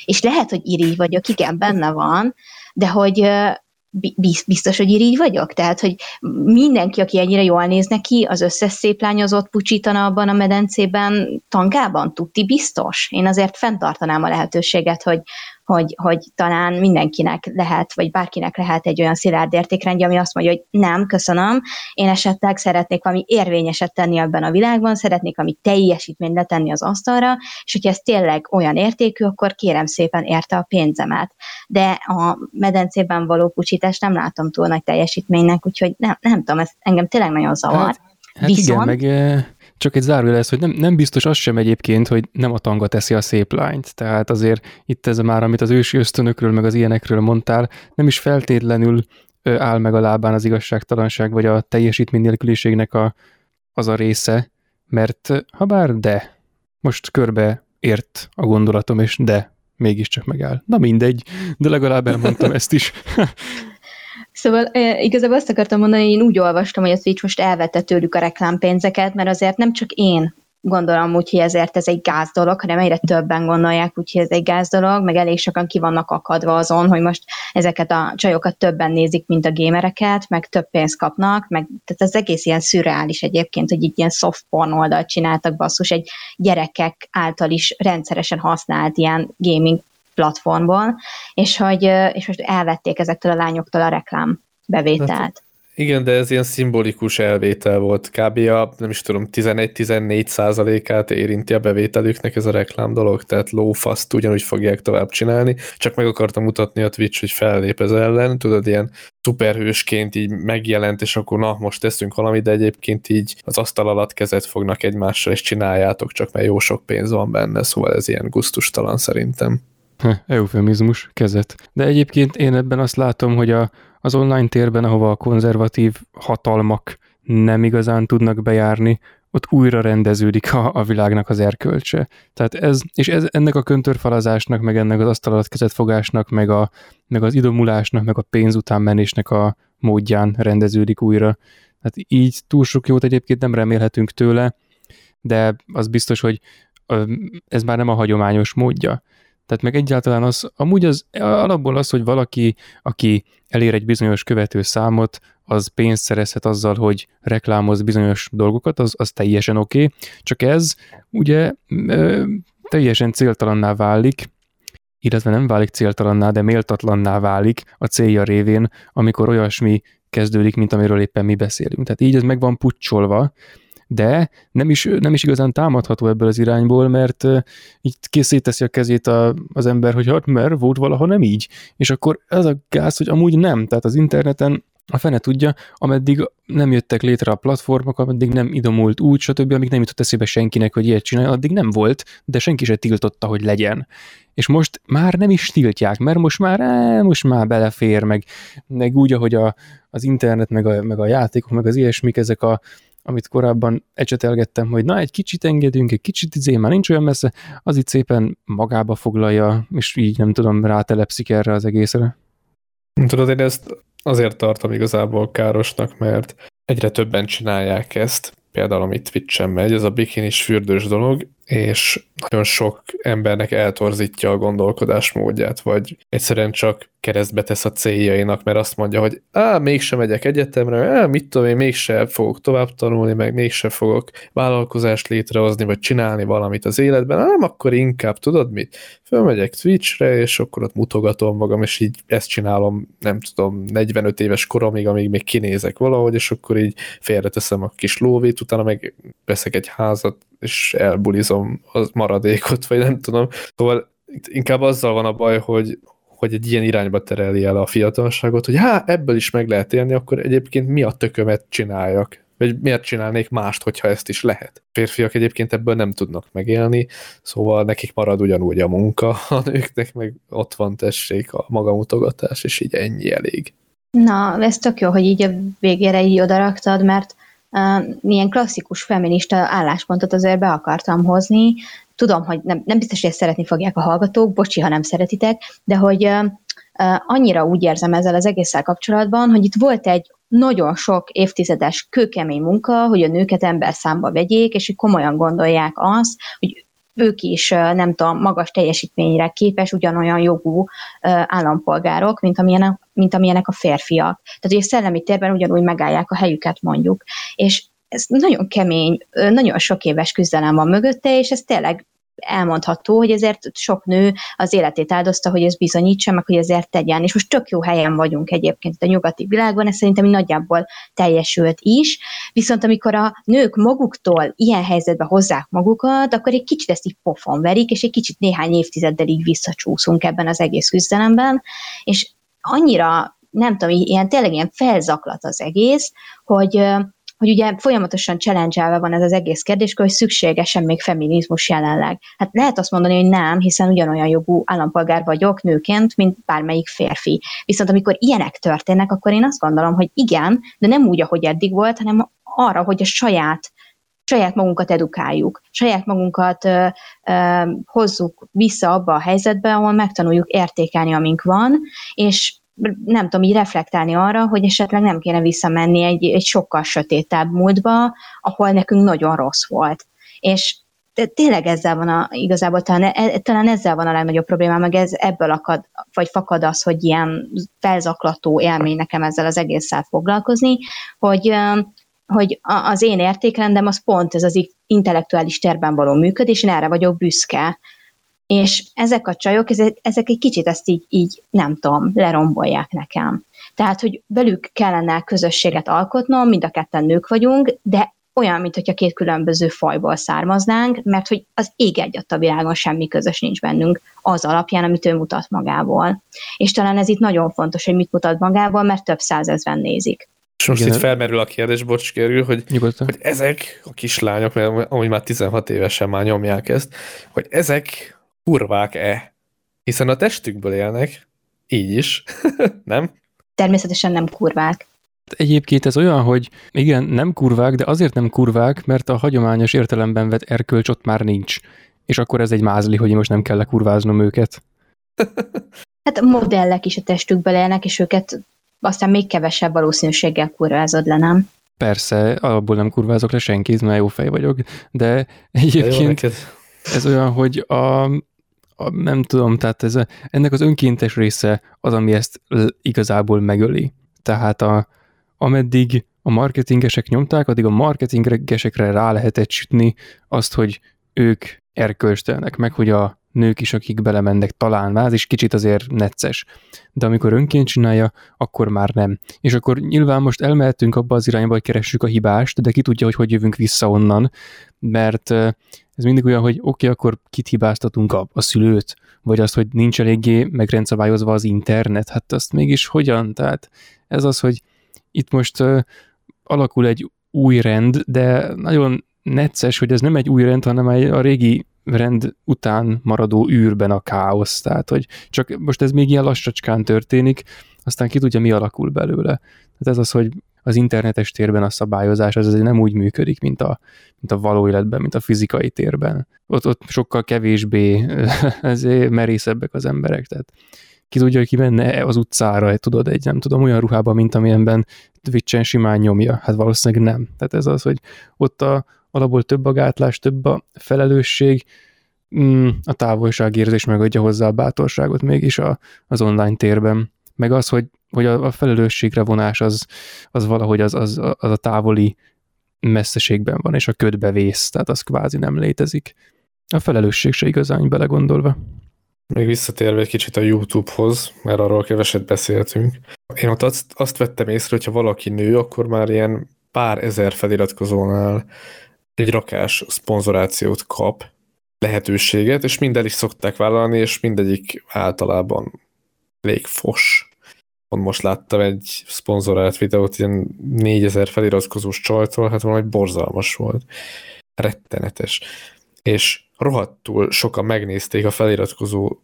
És lehet, hogy irigy vagyok, igen, benne van, de hogy biztos, hogy így vagyok? Tehát, hogy mindenki, aki ennyire jól néz neki, az összes szép lányozott pucsítana abban a medencében, tangában, tuti biztos? Én azért fenntartanám a lehetőséget, hogy, hogy, hogy talán mindenkinek lehet, vagy bárkinek lehet egy olyan szilárd értékrendje, ami azt mondja, hogy nem, köszönöm, én esetleg szeretnék valami érvényeset tenni ebben a világban, szeretnék valami teljesítményt letenni az asztalra, és hogyha ez tényleg olyan értékű, akkor kérem szépen érte a pénzemet. De a medencében való pucsítást nem látom túl nagy teljesítménynek, úgyhogy nem, nem tudom, ez engem tényleg nagyon zavar. Hát, hát Viszont... igen, meg csak egy zárójel lesz, hogy nem, nem biztos az sem egyébként, hogy nem a tanga teszi a szép lányt. Tehát azért itt ez már, amit az ősi ösztönökről, meg az ilyenekről mondtál, nem is feltétlenül áll meg a lábán az igazságtalanság, vagy a teljesítmény nélküliségnek a, az a része, mert ha bár de, most körbe ért a gondolatom, és de, mégiscsak megáll. Na mindegy, de legalább elmondtam ezt is. Szóval igazából azt akartam mondani, hogy én úgy olvastam, hogy a Switch most elvette tőlük a reklámpénzeket, mert azért nem csak én gondolom úgy, hogy ezért ez egy gáz dolog, hanem egyre többen gondolják úgy, hogy ez egy gáz dolog, meg elég sokan ki vannak akadva azon, hogy most ezeket a csajokat többen nézik, mint a gémereket, meg több pénzt kapnak, meg tehát ez egész ilyen szürreális egyébként, hogy így ilyen soft porn oldalt csináltak basszus egy gyerekek által is rendszeresen használt ilyen gaming platformon, és hogy és most elvették ezektől a lányoktól a reklám bevételt. Hát, igen, de ez ilyen szimbolikus elvétel volt. Kb. a, nem is tudom, 11-14 százalékát érinti a bevételüknek ez a reklám dolog, tehát lófaszt ugyanúgy fogják tovább csinálni, csak meg akartam mutatni a Twitch, hogy fellép ez ellen, tudod, ilyen szuperhősként így megjelent, és akkor na, most teszünk valamit, de egyébként így az asztal alatt kezet fognak egymással, és csináljátok, csak mert jó sok pénz van benne, szóval ez ilyen guztustalan szerintem. Eufemizmus, kezet. De egyébként én ebben azt látom, hogy a, az online térben, ahova a konzervatív hatalmak nem igazán tudnak bejárni, ott újra rendeződik a, a világnak az erkölcse. Tehát ez, és ez, ennek a köntörfalazásnak, meg ennek az asztal kezetfogásnak, meg, a, meg az idomulásnak, meg a pénz után menésnek a módján rendeződik újra. Tehát így túl sok jót egyébként nem remélhetünk tőle, de az biztos, hogy ez már nem a hagyományos módja. Tehát meg egyáltalán az, amúgy az alapból az, hogy valaki, aki elér egy bizonyos követő számot, az pénzt szerezhet azzal, hogy reklámoz bizonyos dolgokat, az, az teljesen oké. Okay. Csak ez ugye ö, teljesen céltalanná válik, illetve nem válik céltalanná, de méltatlanná válik a célja révén, amikor olyasmi kezdődik, mint amiről éppen mi beszélünk. Tehát így ez meg van pucsolva, de nem is, nem is igazán támadható ebből az irányból, mert így készíteszi a kezét a, az ember, hogy hát mert volt valaha nem így. És akkor ez a gáz, hogy amúgy nem, tehát az interneten a fene tudja, ameddig nem jöttek létre a platformok, ameddig nem idomult úgy, stb., amíg nem jutott eszébe senkinek, hogy ilyet csinálja, addig nem volt, de senki se tiltotta, hogy legyen. És most már nem is tiltják, mert most már, eh, most már belefér, meg, meg úgy, ahogy a, az internet, meg a, meg a játékok, meg az ilyesmik, ezek a, amit korábban ecsetelgettem, hogy na, egy kicsit engedünk, egy kicsit izé, már nincs olyan messze, az itt szépen magába foglalja, és így nem tudom, rátelepszik erre az egészre. Tudod, én ezt azért tartom igazából károsnak, mert egyre többen csinálják ezt, például amit Twitch-en megy, ez a bikinis fürdős dolog, és nagyon sok embernek eltorzítja a gondolkodás módját, vagy egyszerűen csak keresztbe tesz a céljainak, mert azt mondja, hogy á, mégsem megyek egyetemre, á, mit tudom én, mégsem fogok tovább tanulni, meg mégsem fogok vállalkozást létrehozni, vagy csinálni valamit az életben, nem, akkor inkább, tudod mit? Fölmegyek Twitchre, és akkor ott mutogatom magam, és így ezt csinálom, nem tudom, 45 éves koromig, amíg még kinézek valahogy, és akkor így félreteszem a kis lóvét, utána meg veszek egy házat, és elbulizom a maradékot, vagy nem tudom. Szóval inkább azzal van a baj, hogy, hogy egy ilyen irányba tereli el a fiatalságot, hogy hát ebből is meg lehet élni, akkor egyébként mi a tökömet csináljak? Vagy miért csinálnék mást, hogyha ezt is lehet? Férfiak egyébként ebből nem tudnak megélni, szóval nekik marad ugyanúgy a munka, a nőknek meg ott van tessék a magamutogatás, és így ennyi elég. Na, ez tök jó, hogy így a végére így odaraktad, mert milyen klasszikus feminista álláspontot azért be akartam hozni. Tudom, hogy nem, nem biztos, hogy ezt szeretni fogják a hallgatók, bocsi, ha nem szeretitek, de hogy annyira úgy érzem ezzel az egésszel kapcsolatban, hogy itt volt egy nagyon sok évtizedes kőkemény munka, hogy a nőket ember számba vegyék, és hogy komolyan gondolják azt, hogy ők is, nem tudom, magas teljesítményre képes, ugyanolyan jogú állampolgárok, mint amilyenek, mint amilyenek a férfiak. Tehát, hogy a szellemi térben ugyanúgy megállják a helyüket, mondjuk. És ez nagyon kemény, nagyon sok éves küzdelem van mögötte, és ez tényleg elmondható, hogy ezért sok nő az életét áldozta, hogy ez bizonyítsa, meg hogy ezért tegyen. És most tök jó helyen vagyunk egyébként a nyugati világban, ez szerintem nagyjából teljesült is. Viszont amikor a nők maguktól ilyen helyzetbe hozzák magukat, akkor egy kicsit ezt így pofon verik, és egy kicsit néhány évtizeddel így visszacsúszunk ebben az egész küzdelemben, és annyira nem tudom, ilyen tényleg ilyen felzaklat az egész, hogy hogy ugye folyamatosan challenge van ez az egész kérdés, hogy szükségesen még feminizmus jelenleg. Hát lehet azt mondani, hogy nem, hiszen ugyanolyan jogú állampolgár vagyok nőként, mint bármelyik férfi. Viszont amikor ilyenek történnek, akkor én azt gondolom, hogy igen, de nem úgy, ahogy eddig volt, hanem arra, hogy a saját saját magunkat edukáljuk, saját magunkat ö, ö, hozzuk vissza abba a helyzetbe, ahol megtanuljuk értékelni, amink van, és nem tudom, így reflektálni arra, hogy esetleg nem kéne visszamenni egy, egy sokkal sötétebb múltba, ahol nekünk nagyon rossz volt. És tényleg ezzel van a, igazából talán, e, talán ezzel van a legnagyobb probléma, meg ez ebből akad, vagy fakad az, hogy ilyen felzaklató élmény nekem ezzel az egésszel foglalkozni, hogy hogy az én értékrendem az pont ez az intellektuális terben való működés, én erre vagyok büszke. És ezek a csajok, ezek, ezek egy kicsit ezt így, így, nem tudom, lerombolják nekem. Tehát, hogy velük kellene közösséget alkotnom, mind a ketten nők vagyunk, de olyan, mint hogyha két különböző fajból származnánk, mert hogy az ég egyat a világon semmi közös nincs bennünk az alapján, amit ő mutat magából. És talán ez itt nagyon fontos, hogy mit mutat magából, mert több százezren nézik. És most Igen. itt felmerül a kérdés, bocs, kérül, hogy, hogy ezek a kislányok, mert amúgy már 16 évesen már nyomják ezt, hogy ezek kurvák-e? Hiszen a testükből élnek, így is, nem? Természetesen nem kurvák. Egyébként ez olyan, hogy igen, nem kurvák, de azért nem kurvák, mert a hagyományos értelemben vett erkölcs ott már nincs. És akkor ez egy mázli, hogy én most nem kell kurváznom őket. Hát modellek is a testükből élnek, és őket aztán még kevesebb valószínűséggel kurvázod le, nem? Persze, alapból nem kurvázok le senkit, mert jó fej vagyok, de egyébként jó, ez olyan, hogy a, a, nem tudom, tehát ez a, ennek az önkéntes része az, ami ezt igazából megöli. Tehát a, ameddig a marketingesek nyomták, addig a marketingesekre rá lehetett sütni azt, hogy ők erkölcstelnek, meg hogy a nők is, akik belemennek, talán váz, és kicsit azért necces. De amikor önként csinálja, akkor már nem. És akkor nyilván most elmehetünk abba az irányba, hogy keressük a hibást, de ki tudja, hogy hogy jövünk vissza onnan, mert ez mindig olyan, hogy oké, okay, akkor kit hibáztatunk a, a szülőt, vagy azt, hogy nincs eléggé megrendszabályozva az internet, hát azt mégis hogyan? Tehát ez az, hogy itt most uh, alakul egy új rend, de nagyon necces, hogy ez nem egy új rend, hanem egy a régi rend után maradó űrben a káosz. Tehát, hogy csak most ez még ilyen lassacskán történik, aztán ki tudja, mi alakul belőle. Tehát ez az, hogy az internetes térben a szabályozás az azért nem úgy működik, mint a, mint a való életben, mint a fizikai térben. Ott, ott sokkal kevésbé merészebbek az emberek, tehát ki tudja, hogy ki menne az utcára, tudod, egy nem tudom, olyan ruhában, mint amilyenben Twitch-en simán nyomja. Hát valószínűleg nem. Tehát ez az, hogy ott a, alapból több a gátlás, több a felelősség, mm, a távolságérzés megadja hozzá a bátorságot mégis a, az online térben. Meg az, hogy, hogy a, a felelősségre vonás az, az valahogy az, az, az a távoli messzeségben van, és a ködbe vész, tehát az kvázi nem létezik. A felelősség se igazán belegondolva. Még visszatérve egy kicsit a YouTube-hoz, mert arról keveset beszéltünk. Én ott azt, azt vettem észre, hogy ha valaki nő, akkor már ilyen pár ezer feliratkozónál egy rakás szponzorációt kap, lehetőséget, és minden is szokták vállalni, és mindegyik általában elég fos. Pont most láttam egy szponzorált videót, ilyen 4000 feliratkozós csajtól, hát valami borzalmas volt. Rettenetes. És rohadtul sokan megnézték a feliratkozó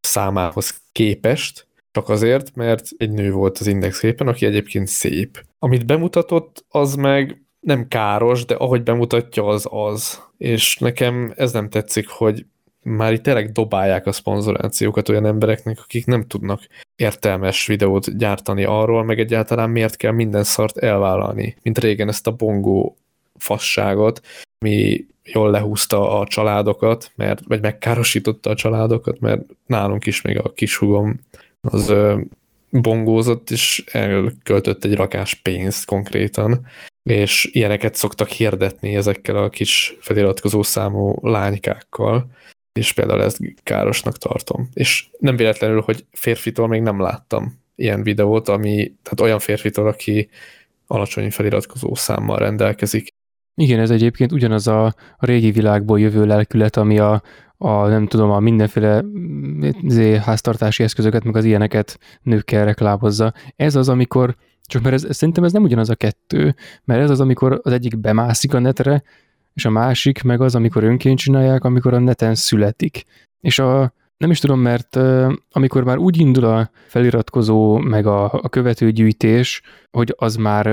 számához képest, csak azért, mert egy nő volt az indexképen, aki egyébként szép. Amit bemutatott, az meg nem káros, de ahogy bemutatja, az az. És nekem ez nem tetszik, hogy már itt tényleg dobálják a szponzorációkat olyan embereknek, akik nem tudnak értelmes videót gyártani arról, meg egyáltalán miért kell minden szart elvállalni, mint régen ezt a bongó fasságot, mi jól lehúzta a családokat, mert, vagy megkárosította a családokat, mert nálunk is még a kishugom az ö, bongózott, és elköltött egy rakás pénzt konkrétan, és ilyeneket szoktak hirdetni ezekkel a kis feliratkozó számú lánykákkal, és például ezt károsnak tartom. És nem véletlenül, hogy férfitól még nem láttam ilyen videót, ami, tehát olyan férfitől, aki alacsony feliratkozó számmal rendelkezik. Igen, ez egyébként ugyanaz a, régi világból jövő lelkület, ami a, a nem tudom, a mindenféle mm, háztartási eszközöket, meg az ilyeneket nőkkel reklámozza. Ez az, amikor Csak mert ez, szerintem ez nem ugyanaz a kettő, mert ez az, amikor az egyik bemászik a netre, és a másik meg az, amikor önként csinálják, amikor a neten születik. És a, nem is tudom, mert amikor már úgy indul a feliratkozó, meg a, a követőgyűjtés, hogy az már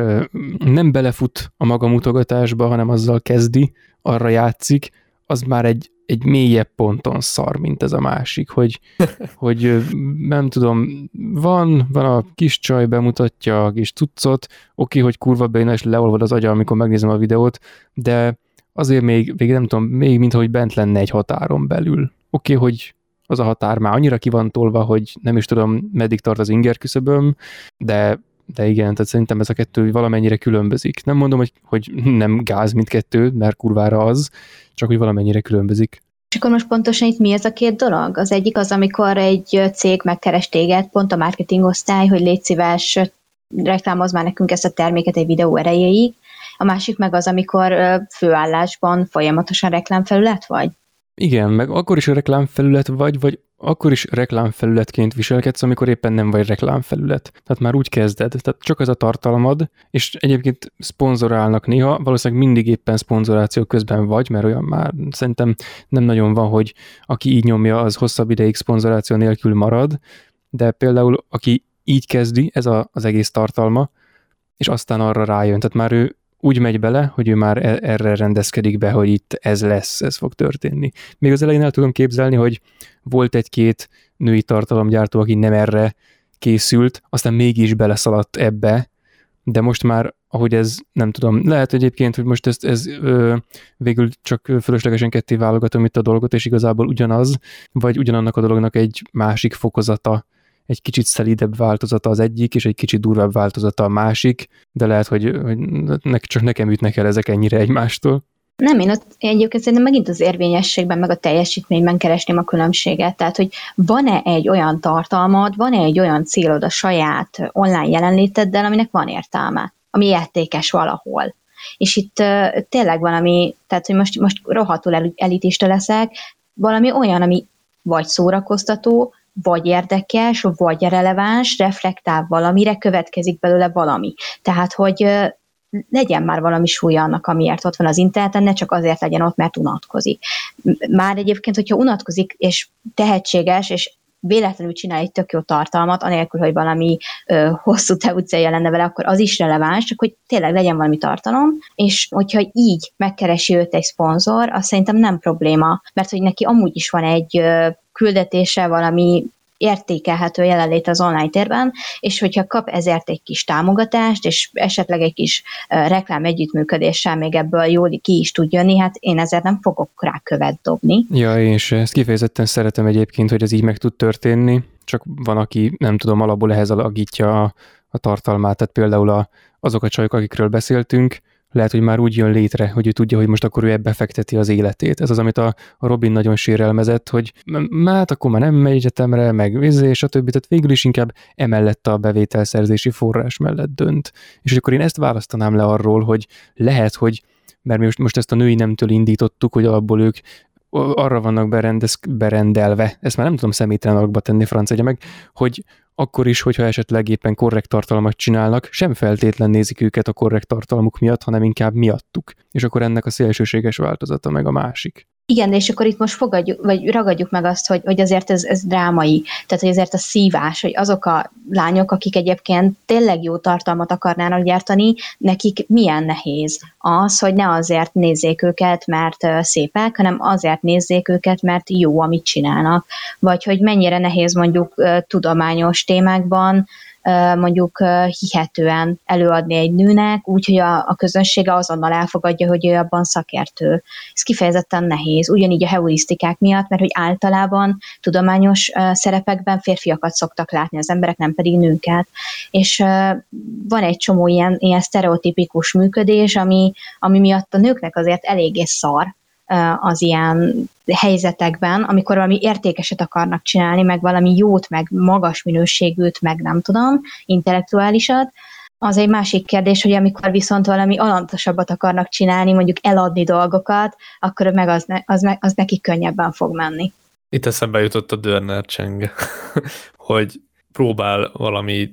nem belefut a maga mutogatásba, hanem azzal kezdi, arra játszik, az már egy, egy mélyebb ponton szar, mint ez a másik, hogy, hogy nem tudom, van, van a kis csaj, bemutatja a kis tucot, oké, hogy kurva béna, és leolvad az agya, amikor megnézem a videót, de azért még, még nem tudom, még mint hogy bent lenne egy határon belül. Oké, hogy az a határ már annyira ki van tolva, hogy nem is tudom, meddig tart az inger küszöböm, de, de igen, tehát szerintem ez a kettő valamennyire különbözik. Nem mondom, hogy, hogy nem gáz mindkettő, mert kurvára az, csak hogy valamennyire különbözik. És akkor most pontosan itt mi ez a két dolog? Az egyik az, amikor egy cég megkeres téged, pont a marketing osztály, hogy légy szíves, reklámoz már nekünk ezt a terméket egy videó erejéig, a másik meg az, amikor főállásban folyamatosan reklámfelület vagy. Igen, meg akkor is a reklámfelület vagy, vagy akkor is reklámfelületként viselkedsz, amikor éppen nem vagy reklámfelület. Tehát már úgy kezded, tehát csak az a tartalmad, és egyébként szponzorálnak néha, valószínűleg mindig éppen szponzoráció közben vagy, mert olyan már szerintem nem nagyon van, hogy aki így nyomja, az hosszabb ideig szponzoráció nélkül marad, de például aki így kezdi, ez a, az egész tartalma, és aztán arra rájön. Tehát már ő úgy megy bele, hogy ő már e- erre rendezkedik be, hogy itt ez lesz, ez fog történni. Még az elején el tudom képzelni, hogy volt egy-két női tartalomgyártó, aki nem erre készült, aztán mégis beleszaladt ebbe, de most már, ahogy ez, nem tudom, lehet egyébként, hogy most ezt, ez ö, végül csak fölöslegesen ketté válogatom itt a dolgot, és igazából ugyanaz, vagy ugyanannak a dolognak egy másik fokozata egy kicsit szelidebb változata az egyik, és egy kicsit durvább változata a másik, de lehet, hogy, hogy ne, csak nekem ütnek el ezek ennyire egymástól. Nem, én ott egyébként szerintem megint az érvényességben, meg a teljesítményben keresném a különbséget. Tehát, hogy van-e egy olyan tartalmad, van-e egy olyan célod a saját online jelenléteddel, aminek van értelme, ami értékes valahol. És itt uh, tényleg valami, tehát, hogy most, most rohadtul el, elitista leszek, valami olyan, ami vagy szórakoztató, vagy érdekes, vagy releváns, reflektál valamire, következik belőle valami. Tehát, hogy legyen már valami súlya annak, amiért ott van az interneten, ne csak azért legyen ott, mert unatkozik. Már egyébként, hogyha unatkozik, és tehetséges, és véletlenül csinál egy tök jó tartalmat, anélkül, hogy valami ö, hosszú távú célja lenne vele, akkor az is releváns, csak hogy tényleg legyen valami tartalom, és hogyha így megkeresi őt egy szponzor, az szerintem nem probléma, mert hogy neki amúgy is van egy ö, küldetése, valami értékelhető jelenlét az online térben, és hogyha kap ezért egy kis támogatást, és esetleg egy kis reklám együttműködéssel még ebből jól ki is tud jönni, hát én ezért nem fogok rá követ dobni. Ja, én is ezt kifejezetten szeretem egyébként, hogy ez így meg tud történni, csak van, aki nem tudom, alapból ehhez alakítja a, a tartalmát, tehát például a, azok a csajok, akikről beszéltünk, lehet, hogy már úgy jön létre, hogy ő tudja, hogy most akkor ő ebbe fekteti az életét. Ez az, amit a, Robin nagyon sérelmezett, hogy hát akkor már nem megy egyetemre, meg vizé, többi, tehát végül is inkább emellett a bevételszerzési forrás mellett dönt. És akkor én ezt választanám le arról, hogy lehet, hogy mert mi most, most ezt a női nemtől indítottuk, hogy alapból ők arra vannak berendez, berendelve, ezt már nem tudom személytelen alakba tenni francia meg, hogy akkor is, hogyha esetleg éppen korrekt tartalmat csinálnak, sem feltétlen nézik őket a korrekt tartalmuk miatt, hanem inkább miattuk. És akkor ennek a szélsőséges változata meg a másik. Igen, és akkor itt most fogadjuk, vagy ragadjuk meg azt, hogy, hogy azért ez, ez drámai, tehát hogy azért a szívás, hogy azok a lányok, akik egyébként tényleg jó tartalmat akarnának gyártani, nekik milyen nehéz az, hogy ne azért nézzék őket, mert szépek, hanem azért nézzék őket, mert jó, amit csinálnak. Vagy hogy mennyire nehéz mondjuk tudományos témákban mondjuk hihetően előadni egy nőnek, úgyhogy a, a közönsége azonnal elfogadja, hogy ő abban szakértő. Ez kifejezetten nehéz, ugyanígy a heurisztikák miatt, mert hogy általában tudományos szerepekben férfiakat szoktak látni az emberek, nem pedig nőket. És van egy csomó ilyen, ilyen sztereotipikus működés, ami, ami miatt a nőknek azért eléggé szar, az ilyen helyzetekben, amikor valami értékeset akarnak csinálni, meg valami jót, meg magas minőségűt, meg nem tudom, intellektuálisat, az egy másik kérdés, hogy amikor viszont valami alantosabbat akarnak csinálni, mondjuk eladni dolgokat, akkor meg az, ne, az, az neki könnyebben fog menni. Itt eszembe jutott a Dörner Cseng, hogy próbál valami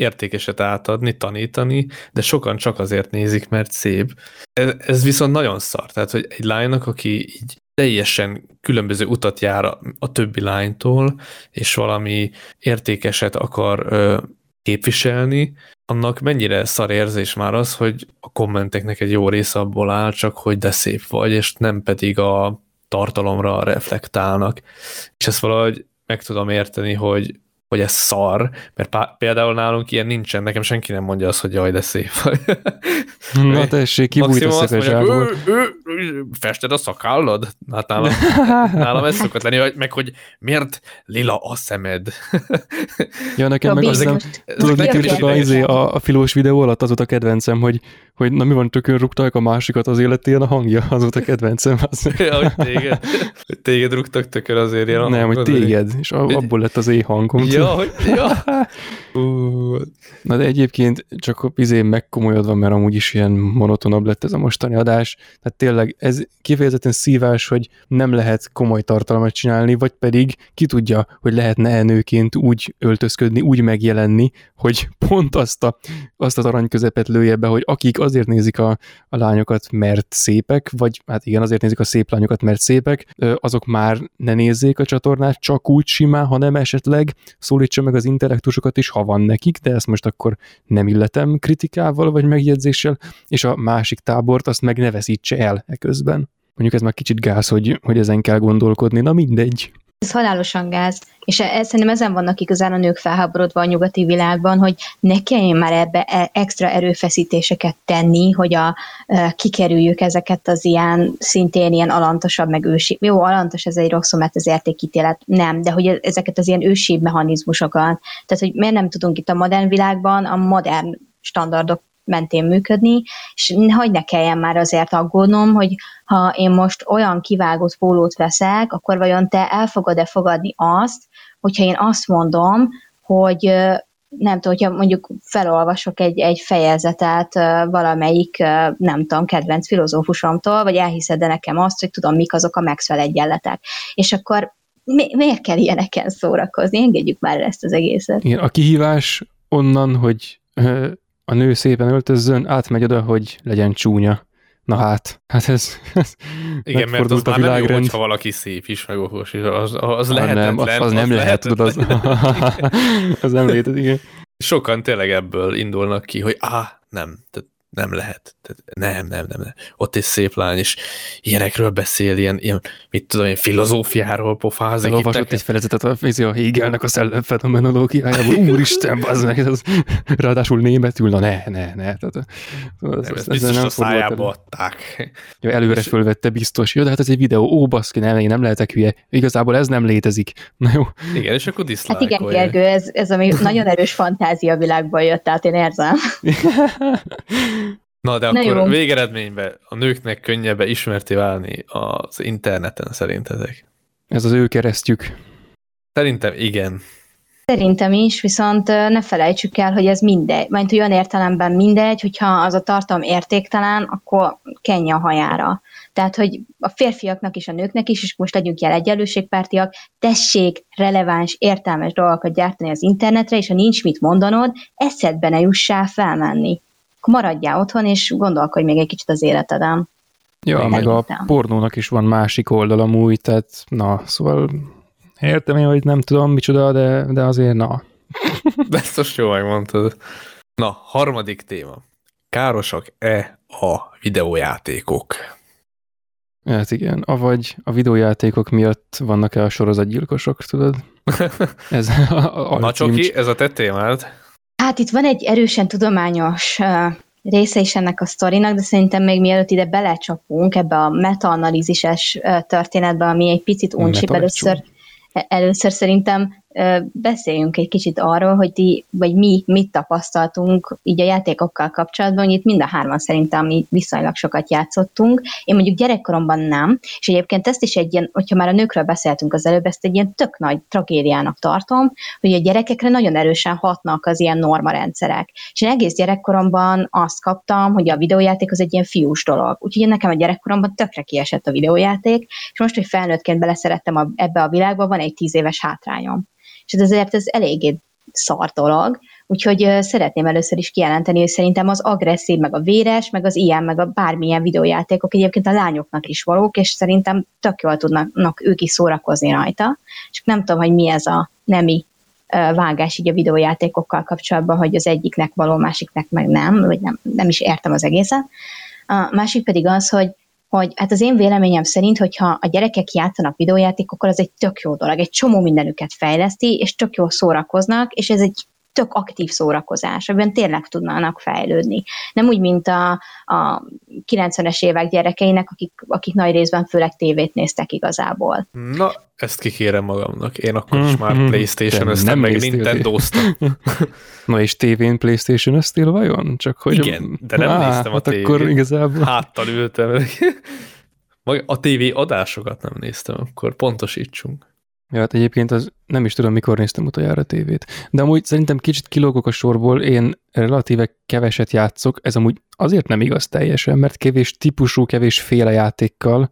értékeset átadni, tanítani, de sokan csak azért nézik, mert szép. Ez, ez viszont nagyon szar. Tehát, hogy egy lánynak, aki így teljesen különböző utat jár a, a többi lánytól, és valami értékeset akar ö, képviselni, annak mennyire szar érzés már az, hogy a kommenteknek egy jó része abból áll, csak hogy de szép vagy, és nem pedig a tartalomra reflektálnak. És ezt valahogy meg tudom érteni, hogy hogy ez szar, mert például nálunk ilyen nincsen, nekem senki nem mondja azt, hogy jaj, de szép vagy. Na tessék, kibújt a szekesárból. Fested a szakállad? Hát nálam, nálam ez szokott lenni, hogy meg hogy miért lila a szemed. ja, nekem meg az nem, tudod, nekem is a, izé, a, a filós videó alatt az volt a kedvencem, hogy, hogy na mi van, tökön rúgták a másikat az életén a hangja, az volt a kedvencem. Az. ja, hogy téged, téged rúgtak tökön azért ilyen Nem, hogy téged, és abból lett az éhangom. Ja, hogy, ja. Na de egyébként csak izé megkomolyodva, mert amúgy is ilyen monotonabb lett ez a mostani adás. Tehát tényleg ez kifejezetten szívás, hogy nem lehet komoly tartalmat csinálni, vagy pedig ki tudja, hogy lehetne nőként úgy öltözködni, úgy megjelenni, hogy pont azt a, azt az arany közepet lője be, hogy akik azért nézik a, a lányokat, mert szépek, vagy hát igen, azért nézik a szép lányokat, mert szépek, azok már ne nézzék a csatornát csak úgy simán, hanem esetleg szólítsa meg az intellektusokat is, ha van nekik, de ezt most akkor nem illetem kritikával vagy megjegyzéssel, és a másik tábort azt meg ne veszítse el e közben. Mondjuk ez már kicsit gáz, hogy, hogy ezen kell gondolkodni, na mindegy. Ez halálosan gáz, és ez, szerintem ezen vannak igazán a nők felháborodva a nyugati világban, hogy ne kelljen már ebbe e, extra erőfeszítéseket tenni, hogy a, e, kikerüljük ezeket az ilyen szintén ilyen alantosabb, meg ősi. Jó, alantos ez egy rossz mert az értékítélet nem, de hogy ezeket az ilyen ősibb mechanizmusokat. Tehát, hogy miért nem tudunk itt a modern világban a modern standardok mentén működni, és hogy ne kelljen már azért aggódnom, hogy ha én most olyan kivágott pólót veszek, akkor vajon te el fogod-e fogadni azt, hogyha én azt mondom, hogy nem tudom, hogyha mondjuk felolvasok egy, egy fejezetet valamelyik, nem tudom, kedvenc filozófusomtól, vagy elhiszed de nekem azt, hogy tudom, mik azok a Maxwell egyenletek. És akkor mi, miért kell ilyeneken szórakozni? Engedjük már ezt az egészet. Igen, a kihívás onnan, hogy a nő szépen öltözzön, átmegy oda, hogy legyen csúnya. Na hát, hát ez, ez Igen, mert az a már nem jó, hogyha valaki szép is, meg okos is, az, az ha, lehetetlen. Nem, az, az nem lehet, tudod, az, az nem létezik, igen. Sokan tényleg ebből indulnak ki, hogy á, nem, tehát nem lehet. Tehát nem, nem, nem, nem. Ott egy szép lány is ilyenekről beszél, ilyen, ilyen mit tudom én, filozófiáról pofázik. Olvasott egy felezetet a, a Hegelnek a szellemfenomenológiájából. Úristen, az meg, ez, ráadásul németül, na ne, ne, ne. Tehát, az, nem, ezt biztos nem a szájába adták. Ja, előre és... fölvette biztos. Jó, de hát ez egy videó, ó, baszki, nem, én nem lehetek hülye. Igazából ez nem létezik. Na jó. Igen, és akkor Hát igen, Gergő, ez, ez ami nagyon erős fantázia világból jött, tehát én érzem. Na, de Na akkor jó. végeredményben a nőknek könnyebb ismerté válni az interneten szerintetek? Ez az ő keresztjük. Szerintem igen. Szerintem is, viszont ne felejtsük el, hogy ez mindegy. Majd olyan értelemben mindegy, hogyha az a tartalom értéktelen, akkor kenje a hajára. Tehát, hogy a férfiaknak és a nőknek is, és most legyünk jel egyenlőségpártiak, tessék releváns, értelmes dolgokat gyártani az internetre, és ha nincs mit mondanod, eszedbe ne jussál felmenni akkor maradjál otthon, és gondolkodj még egy kicsit az életeden. Ja, meg a pornónak is van másik oldal amúgy, tehát na, szóval értem én, hogy nem tudom micsoda, de, de azért na. Biztos jó megmondtad. Na, harmadik téma. Károsak-e a videójátékok? Hát igen, avagy a videójátékok miatt vannak-e a sorozatgyilkosok, tudod? Ez a, a Na csoki, ez a te témád. Hát itt van egy erősen tudományos uh, része is ennek a sztorinak, de szerintem még mielőtt ide belecsapunk ebbe a metaanalízises uh, történetbe, ami egy picit uncsi, először, először szerintem beszéljünk egy kicsit arról, hogy ti, vagy mi mit tapasztaltunk így a játékokkal kapcsolatban, hogy itt mind a hárman szerintem mi viszonylag sokat játszottunk. Én mondjuk gyerekkoromban nem, és egyébként ezt is egy ilyen, hogyha már a nőkről beszéltünk az előbb, ezt egy ilyen tök nagy tragédiának tartom, hogy a gyerekekre nagyon erősen hatnak az ilyen normarendszerek. És én egész gyerekkoromban azt kaptam, hogy a videójáték az egy ilyen fiús dolog. Úgyhogy nekem a gyerekkoromban tökre kiesett a videójáték, és most, hogy felnőttként beleszerettem a, ebbe a világba, van egy tíz éves hátrányom és ez azért ez eléggé szar dolog, Úgyhogy szeretném először is kijelenteni, hogy szerintem az agresszív, meg a véres, meg az ilyen, meg a bármilyen videójátékok egyébként a lányoknak is valók, és szerintem tök jól tudnak ők is szórakozni rajta. És nem tudom, hogy mi ez a nemi vágás így a videójátékokkal kapcsolatban, hogy az egyiknek való, másiknek meg nem, vagy nem, nem is értem az egészet. A másik pedig az, hogy hogy hát az én véleményem szerint, hogyha a gyerekek játszanak videójátékokkal, az egy tök jó dolog, egy csomó mindenüket fejleszti, és tök jól szórakoznak, és ez egy tök aktív szórakozás, amiben tényleg tudnának fejlődni. Nem úgy, mint a, a 90-es évek gyerekeinek, akik, akik nagy részben főleg tévét néztek igazából. Na, ezt kikérem magamnak. Én akkor is már mm-hmm. Playstation öztem, meg nintendo Na és tévén Playstation öztél vajon? Csak hogy Igen, de nem Á, néztem a hát tévét. akkor igazából... Háttal ültem. A tévé adásokat nem néztem, akkor pontosítsunk. Ja, hát egyébként az nem is tudom, mikor néztem utoljára a tévét. De amúgy szerintem kicsit kilógok a sorból, én relatíve keveset játszok, ez amúgy azért nem igaz teljesen, mert kevés típusú, kevés féle játékkal,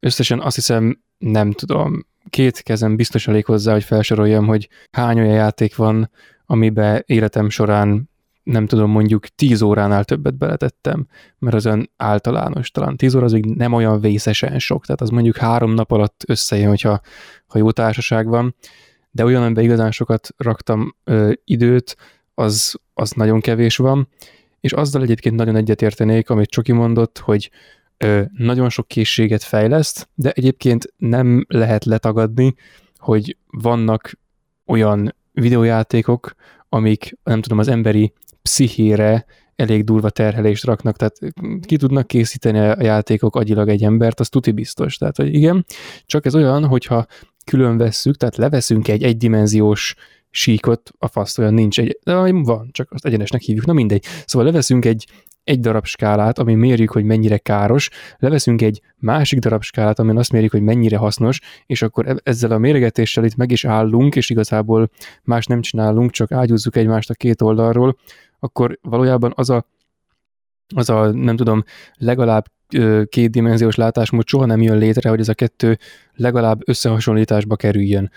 összesen azt hiszem, nem tudom, két kezem biztos elég hozzá, hogy felsoroljam, hogy hány olyan játék van, amiben életem során nem tudom, mondjuk 10 óránál többet beletettem, mert az olyan általános, talán 10 óra az még nem olyan vészesen sok, tehát az mondjuk három nap alatt összejön, hogyha ha jó társaság van, de olyan, amiben igazán sokat raktam ö, időt, az, az nagyon kevés van, és azzal egyébként nagyon egyetértenék, amit Csoki mondott, hogy ö, nagyon sok készséget fejleszt, de egyébként nem lehet letagadni, hogy vannak olyan videójátékok, amik, nem tudom, az emberi pszichére elég durva terhelést raknak, tehát ki tudnak készíteni a játékok agyilag egy embert, az tuti biztos. Tehát, hogy igen, csak ez olyan, hogyha külön vesszük, tehát leveszünk egy egydimenziós síkot, a fasz olyan nincs, egy, de van, csak azt egyenesnek hívjuk, na mindegy. Szóval leveszünk egy egy darab skálát, ami mérjük, hogy mennyire káros, leveszünk egy másik darab skálát, amin azt mérjük, hogy mennyire hasznos, és akkor e- ezzel a méregetéssel itt meg is állunk, és igazából más nem csinálunk, csak ágyúzzuk egymást a két oldalról, akkor valójában az a, az a nem tudom, legalább kétdimenziós látásmód soha nem jön létre, hogy ez a kettő legalább összehasonlításba kerüljön.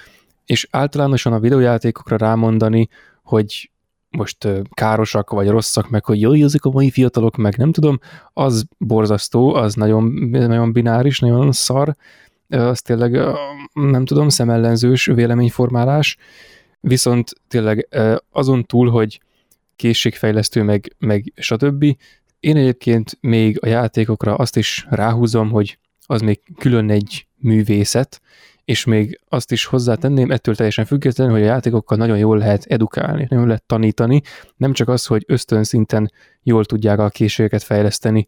És általánosan a videójátékokra rámondani, hogy most károsak vagy rosszak, meg hogy jó, ezek a mai fiatalok, meg nem tudom, az borzasztó, az nagyon, nagyon bináris, nagyon szar, az tényleg nem tudom, szemellenzős véleményformálás, viszont tényleg azon túl, hogy készségfejlesztő, meg, meg stb. Én egyébként még a játékokra azt is ráhúzom, hogy az még külön egy művészet, és még azt is hozzátenném, ettől teljesen függetlenül, hogy a játékokkal nagyon jól lehet edukálni, nagyon lehet tanítani, nem csak az, hogy ösztön szinten jól tudják a készségeket fejleszteni.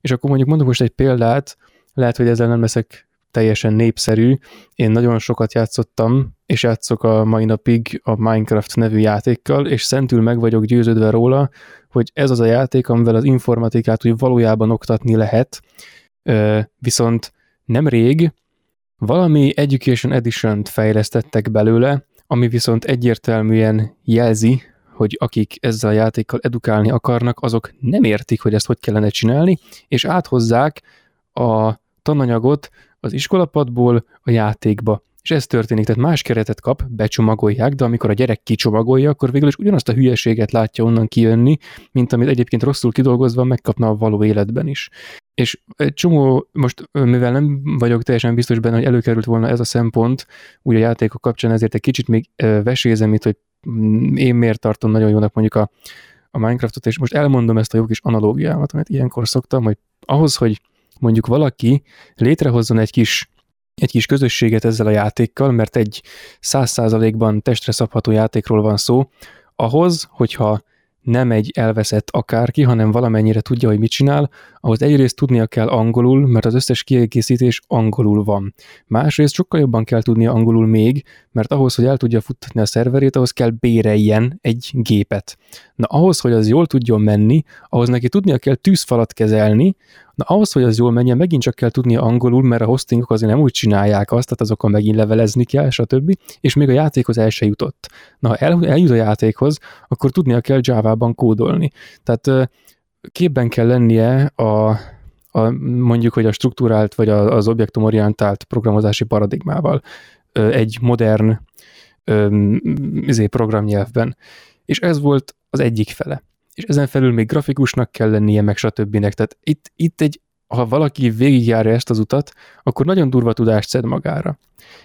És akkor mondjuk mondok most egy példát, lehet, hogy ezzel nem leszek teljesen népszerű. Én nagyon sokat játszottam, és játszok a mai napig a Minecraft nevű játékkal, és szentül meg vagyok győződve róla, hogy ez az a játék, amivel az informatikát úgy valójában oktatni lehet, viszont nem rég valami Education Edition-t fejlesztettek belőle, ami viszont egyértelműen jelzi, hogy akik ezzel a játékkal edukálni akarnak, azok nem értik, hogy ezt hogy kellene csinálni, és áthozzák a tananyagot az iskolapadból a játékba. És ez történik, tehát más keretet kap, becsomagolják, de amikor a gyerek kicsomagolja, akkor végül is ugyanazt a hülyeséget látja onnan kijönni, mint amit egyébként rosszul kidolgozva megkapna a való életben is. És egy csomó, most mivel nem vagyok teljesen biztos benne, hogy előkerült volna ez a szempont, úgy a játékok kapcsán, ezért egy kicsit még vesézem itt, hogy mm, én miért tartom nagyon jónak mondjuk a, a Minecraftot, és most elmondom ezt a jó kis analógiámat, amit ilyenkor szoktam, hogy ahhoz, hogy mondjuk valaki létrehozzon egy kis egy kis közösséget ezzel a játékkal, mert egy száz százalékban testre szabható játékról van szó, ahhoz, hogyha nem egy elveszett akárki, hanem valamennyire tudja, hogy mit csinál, ahhoz egyrészt tudnia kell angolul, mert az összes kiegészítés angolul van. Másrészt sokkal jobban kell tudnia angolul még, mert ahhoz, hogy el tudja futtatni a szerverét, ahhoz kell béreljen egy gépet. Na ahhoz, hogy az jól tudjon menni, ahhoz neki tudnia kell tűzfalat kezelni, Na ahhoz, hogy az jól menjen, megint csak kell tudni angolul, mert a hostingok azért nem úgy csinálják azt, tehát azokon megint levelezni kell, stb. És még a játékhoz el se jutott. Na, ha el, eljut a játékhoz, akkor tudnia kell Java-ban kódolni. Tehát képben kell lennie a, a, mondjuk, hogy a struktúrált vagy az objektumorientált programozási paradigmával egy modern izé, programnyelvben És ez volt az egyik fele. És ezen felül még grafikusnak kell lennie, meg stb. Tehát itt, itt egy, ha valaki végigjárja ezt az utat, akkor nagyon durva tudást szed magára.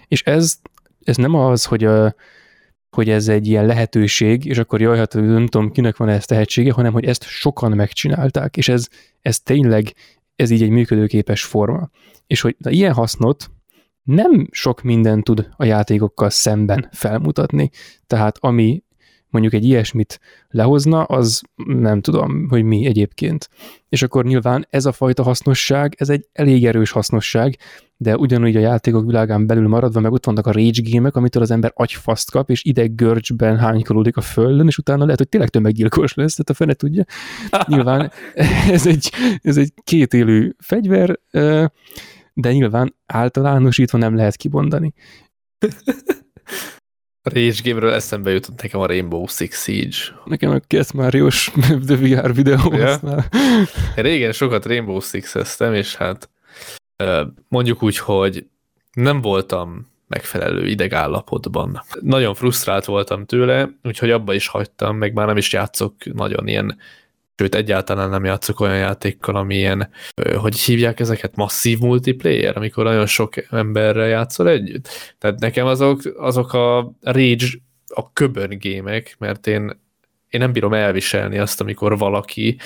És ez, ez nem az, hogy a, hogy ez egy ilyen lehetőség, és akkor jaj, hát nem tudom, kinek van ezt tehetsége, hanem hogy ezt sokan megcsinálták, és ez, ez tényleg, ez így egy működőképes forma. És hogy na, ilyen hasznot nem sok minden tud a játékokkal szemben felmutatni. Tehát ami mondjuk egy ilyesmit lehozna, az nem tudom, hogy mi egyébként. És akkor nyilván ez a fajta hasznosság, ez egy elég erős hasznosság, de ugyanúgy a játékok világán belül maradva, meg ott vannak a rage gémek, amitől az ember agyfaszt kap, és ideg görcsben hánykolódik a földön, és utána lehet, hogy tényleg tömeggyilkos lesz, tehát a fene tudja. Nyilván ez egy, ez egy kétélű fegyver, de nyilván általánosítva nem lehet kibondani. Rage Game-ről eszembe jutott nekem a Rainbow Six Siege. Nekem a két Máriós The VR videó. Ja. Régen sokat Rainbow Six-eztem, és hát mondjuk úgy, hogy nem voltam megfelelő idegállapotban. Nagyon frusztrált voltam tőle, úgyhogy abba is hagytam, meg már nem is játszok nagyon ilyen sőt egyáltalán nem játszok olyan játékkal, ami ilyen, hogy hívják ezeket, masszív multiplayer, amikor nagyon sok emberrel játszol együtt. Tehát nekem azok, azok a rage, a köbön gémek, mert én, én nem bírom elviselni azt, amikor valaki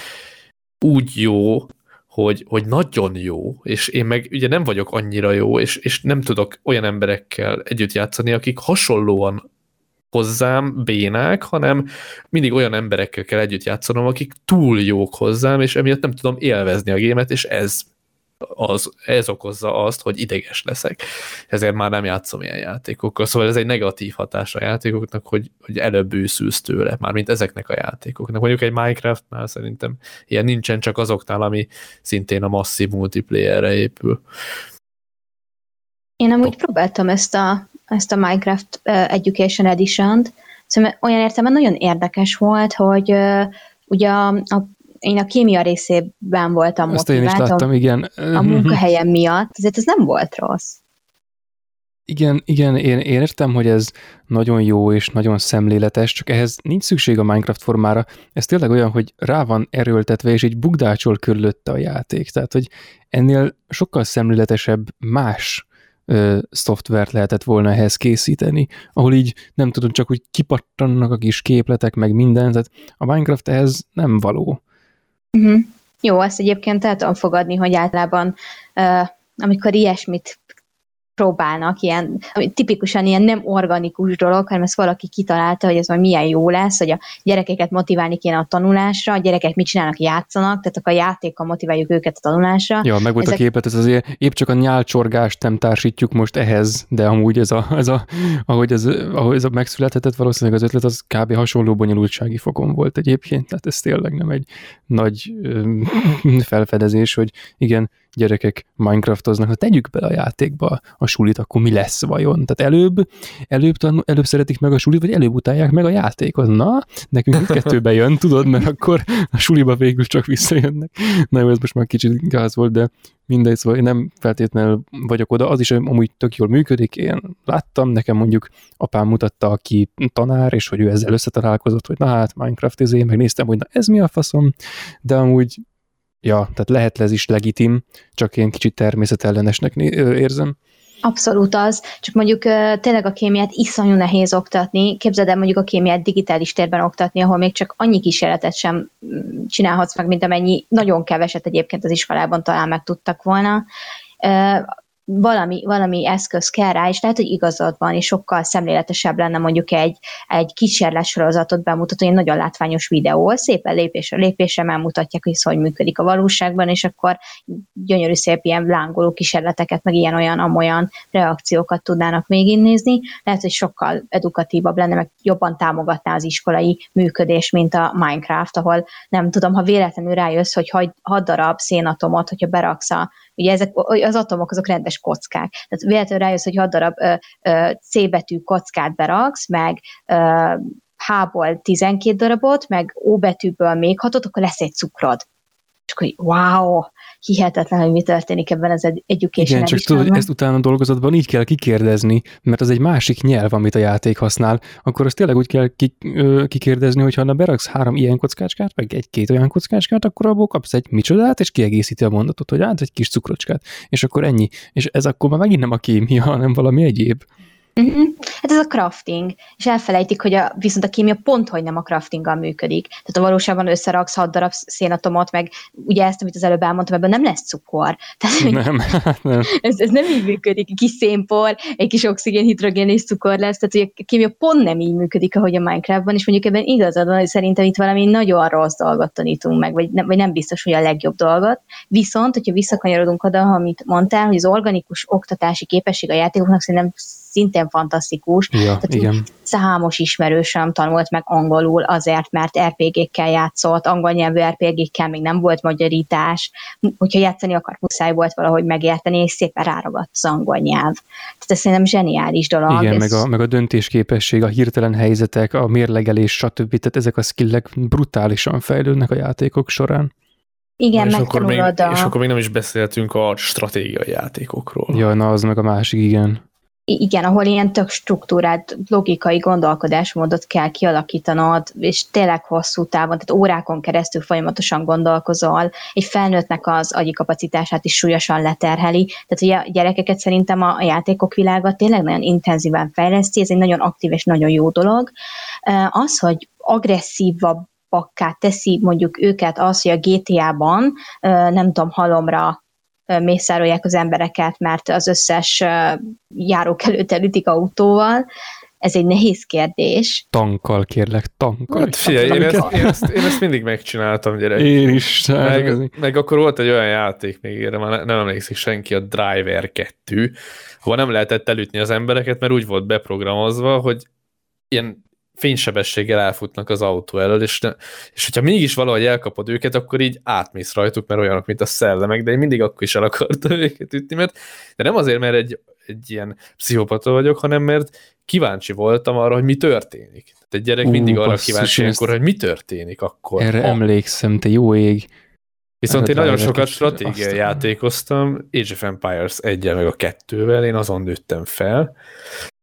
úgy jó, hogy, hogy nagyon jó, és én meg ugye nem vagyok annyira jó, és, és nem tudok olyan emberekkel együtt játszani, akik hasonlóan hozzám bénák, hanem mindig olyan emberekkel kell együtt játszanom, akik túl jók hozzám, és emiatt nem tudom élvezni a gémet, és ez az, ez okozza azt, hogy ideges leszek. Ezért már nem játszom ilyen játékokkal. Szóval ez egy negatív hatás a játékoknak, hogy, hogy előbb bűszülsz tőle, mármint ezeknek a játékoknak. Mondjuk egy Minecraftnál szerintem ilyen nincsen csak azoknál, ami szintén a masszív multiplayerre épül. Én amúgy próbáltam ezt a ezt a Minecraft Education Edition-t, szóval olyan értelemben nagyon érdekes volt, hogy ugye a, a én a kémia részében voltam Ezt én is láttam, igen. A munkahelyem miatt, azért ez nem volt rossz. Igen, igen, én, én értem, hogy ez nagyon jó és nagyon szemléletes, csak ehhez nincs szükség a Minecraft formára. Ez tényleg olyan, hogy rá van erőltetve, és egy bugdácsol körülötte a játék. Tehát, hogy ennél sokkal szemléletesebb más ö, szoftvert lehetett volna ehhez készíteni, ahol így nem tudom, csak úgy kipattannak a kis képletek, meg minden, tehát a Minecraft ehhez nem való. Uh-huh. Jó, ezt egyébként el tudom fogadni, hogy általában uh, amikor ilyesmit próbálnak, ilyen, tipikusan ilyen nem organikus dolog, hanem ezt valaki kitalálta, hogy ez majd milyen jó lesz, hogy a gyerekeket motiválni kéne a tanulásra, a gyerekek mit csinálnak, játszanak, tehát akkor a játékkal motiváljuk őket a tanulásra. Ja, meg volt Ezek... a képet, ez azért épp csak a nyálcsorgást nem társítjuk most ehhez, de amúgy ez a, ez a ahogy, ez, ahogy ez a megszülethetett, valószínűleg az ötlet az kb. hasonló bonyolultsági fokon volt egyébként, tehát ez tényleg nem egy nagy felfedezés, hogy igen, gyerekek Minecraftoznak, ha tegyük bele a játékba a sulit, akkor mi lesz vajon? Tehát előbb, előbb, tanul, előbb szeretik meg a sulit, vagy előbb utálják meg a játékot. Na, nekünk kettőbe jön, tudod, mert akkor a suliba végül csak visszajönnek. Na jó, ez most már kicsit gáz volt, de mindegy, szóval én nem feltétlenül vagyok oda, az is amúgy tök jól működik, én láttam, nekem mondjuk apám mutatta, aki tanár, és hogy ő ezzel összetalálkozott, hogy na hát Minecraft izé, megnéztem, hogy na ez mi a faszom, de amúgy ja, tehát lehet ez is legitim, csak én kicsit természetellenesnek érzem. Abszolút az, csak mondjuk tényleg a kémiát iszonyú nehéz oktatni. Képzeld el mondjuk a kémiát digitális térben oktatni, ahol még csak annyi kísérletet sem mm, csinálhatsz meg, mint amennyi nagyon keveset egyébként az iskolában talán meg tudtak volna valami, valami eszköz kell rá, és lehet, hogy igazad van, és sokkal szemléletesebb lenne mondjuk egy, egy kísérletsorozatot bemutató, egy nagyon látványos videó, szépen lépésre lépésre megmutatják, hogy hogy működik a valóságban, és akkor gyönyörű szép ilyen lángoló kísérleteket, meg ilyen-olyan, amolyan reakciókat tudnának még nézni. Lehet, hogy sokkal edukatívabb lenne, meg jobban támogatná az iskolai működés, mint a Minecraft, ahol nem tudom, ha véletlenül rájössz, hogy 6 darab szénatomot, hogyha beraksz a Ugye ezek, az atomok azok rendes kockák. Tehát véletlenül rájössz, hogy 6 darab ö, ö, C betű kockát beraksz, meg ö, H-ból 12 darabot, meg O betűből még hatot, akkor lesz egy cukrod. És akkor wow, hihetetlen, hogy mi történik ebben az education Igen, csak tudod, hogy ezt utána a dolgozatban így kell kikérdezni, mert az egy másik nyelv, amit a játék használ, akkor azt tényleg úgy kell kikérdezni, hogy ha na beraksz három ilyen kockácskát, meg egy-két olyan kockácskát, akkor abból kapsz egy micsodát, és kiegészíti a mondatot, hogy át egy kis cukrocskát, és akkor ennyi. És ez akkor már megint nem a kémia, hanem valami egyéb. Uh-huh. Hát ez a crafting, és elfelejtik, hogy a, viszont a kémia pont, hogy nem a craftinggal működik. Tehát a valóságban összeraksz hat darab szénatomot, meg ugye ezt, amit az előbb elmondtam, ebben nem lesz cukor. Tehát, nem, nem. Ez, ez nem így működik. Egy kis szénpor, egy kis oxigén, hidrogén és cukor lesz. Tehát hogy a kémia pont nem így működik, ahogy a Minecraftban, és mondjuk ebben igazad van, hogy szerintem itt valami nagyon rossz dolgot tanítunk meg, vagy nem, vagy nem biztos, hogy a legjobb dolgot. Viszont, hogyha visszakanyarodunk oda, amit mondtál, hogy az organikus oktatási képesség a játékoknak szerintem szintén fantasztikus. Ja, Tehát igen. Számos ismerősöm tanult meg angolul azért, mert RPG-kkel játszott, angol nyelvű RPG-kkel még nem volt magyarítás, hogyha játszani akar, muszáj volt valahogy megérteni, és szépen ráragadt az angol nyelv. Tehát ez szerintem zseniális dolog. Igen, ez... meg a, meg a döntésképesség, a hirtelen helyzetek, a mérlegelés, stb. Tehát ezek a skillek brutálisan fejlődnek a játékok során. Igen, és akkor, még, a... és akkor még nem is beszéltünk a stratégiai játékokról. Ja, na az meg a másik, igen igen, ahol ilyen tök struktúrát, logikai gondolkodásmódot kell kialakítanod, és tényleg hosszú távon, tehát órákon keresztül folyamatosan gondolkozol, egy felnőttnek az agyi kapacitását is súlyosan leterheli, tehát ugye a gyerekeket szerintem a, játékok világa tényleg nagyon intenzíven fejleszti, ez egy nagyon aktív és nagyon jó dolog. Az, hogy agresszívabb pakká teszi mondjuk őket az, hogy a GTA-ban, nem tudom, halomra mészárolják az embereket, mert az összes járókelőt elütik autóval. Ez egy nehéz kérdés. Tankkal kérlek, tankkal. Hát figyelj, én ezt, én, ezt, én ezt mindig megcsináltam, gyerek. Én is. Meg, meg akkor volt egy olyan játék, még erre már nem emlékszik senki, a Driver 2, ahol nem lehetett elütni az embereket, mert úgy volt beprogramozva, hogy ilyen fénysebességgel elfutnak az autó elől, és, ne, és hogyha mégis valahogy elkapod őket, akkor így átmész rajtuk, mert olyanok, mint a szellemek, de én mindig akkor is el akartam őket ütni, mert de nem azért, mert egy, egy ilyen pszichopata vagyok, hanem mert kíváncsi voltam arra, hogy mi történik. Tehát egy gyerek Ú, mindig arra kíváncsi akkor, hogy mi történik akkor. Erre ha. emlékszem, te jó ég. Viszont én nagyon sokat stratégiai játékoztam, Age of Empires 1 meg a kettővel, én azon nőttem fel,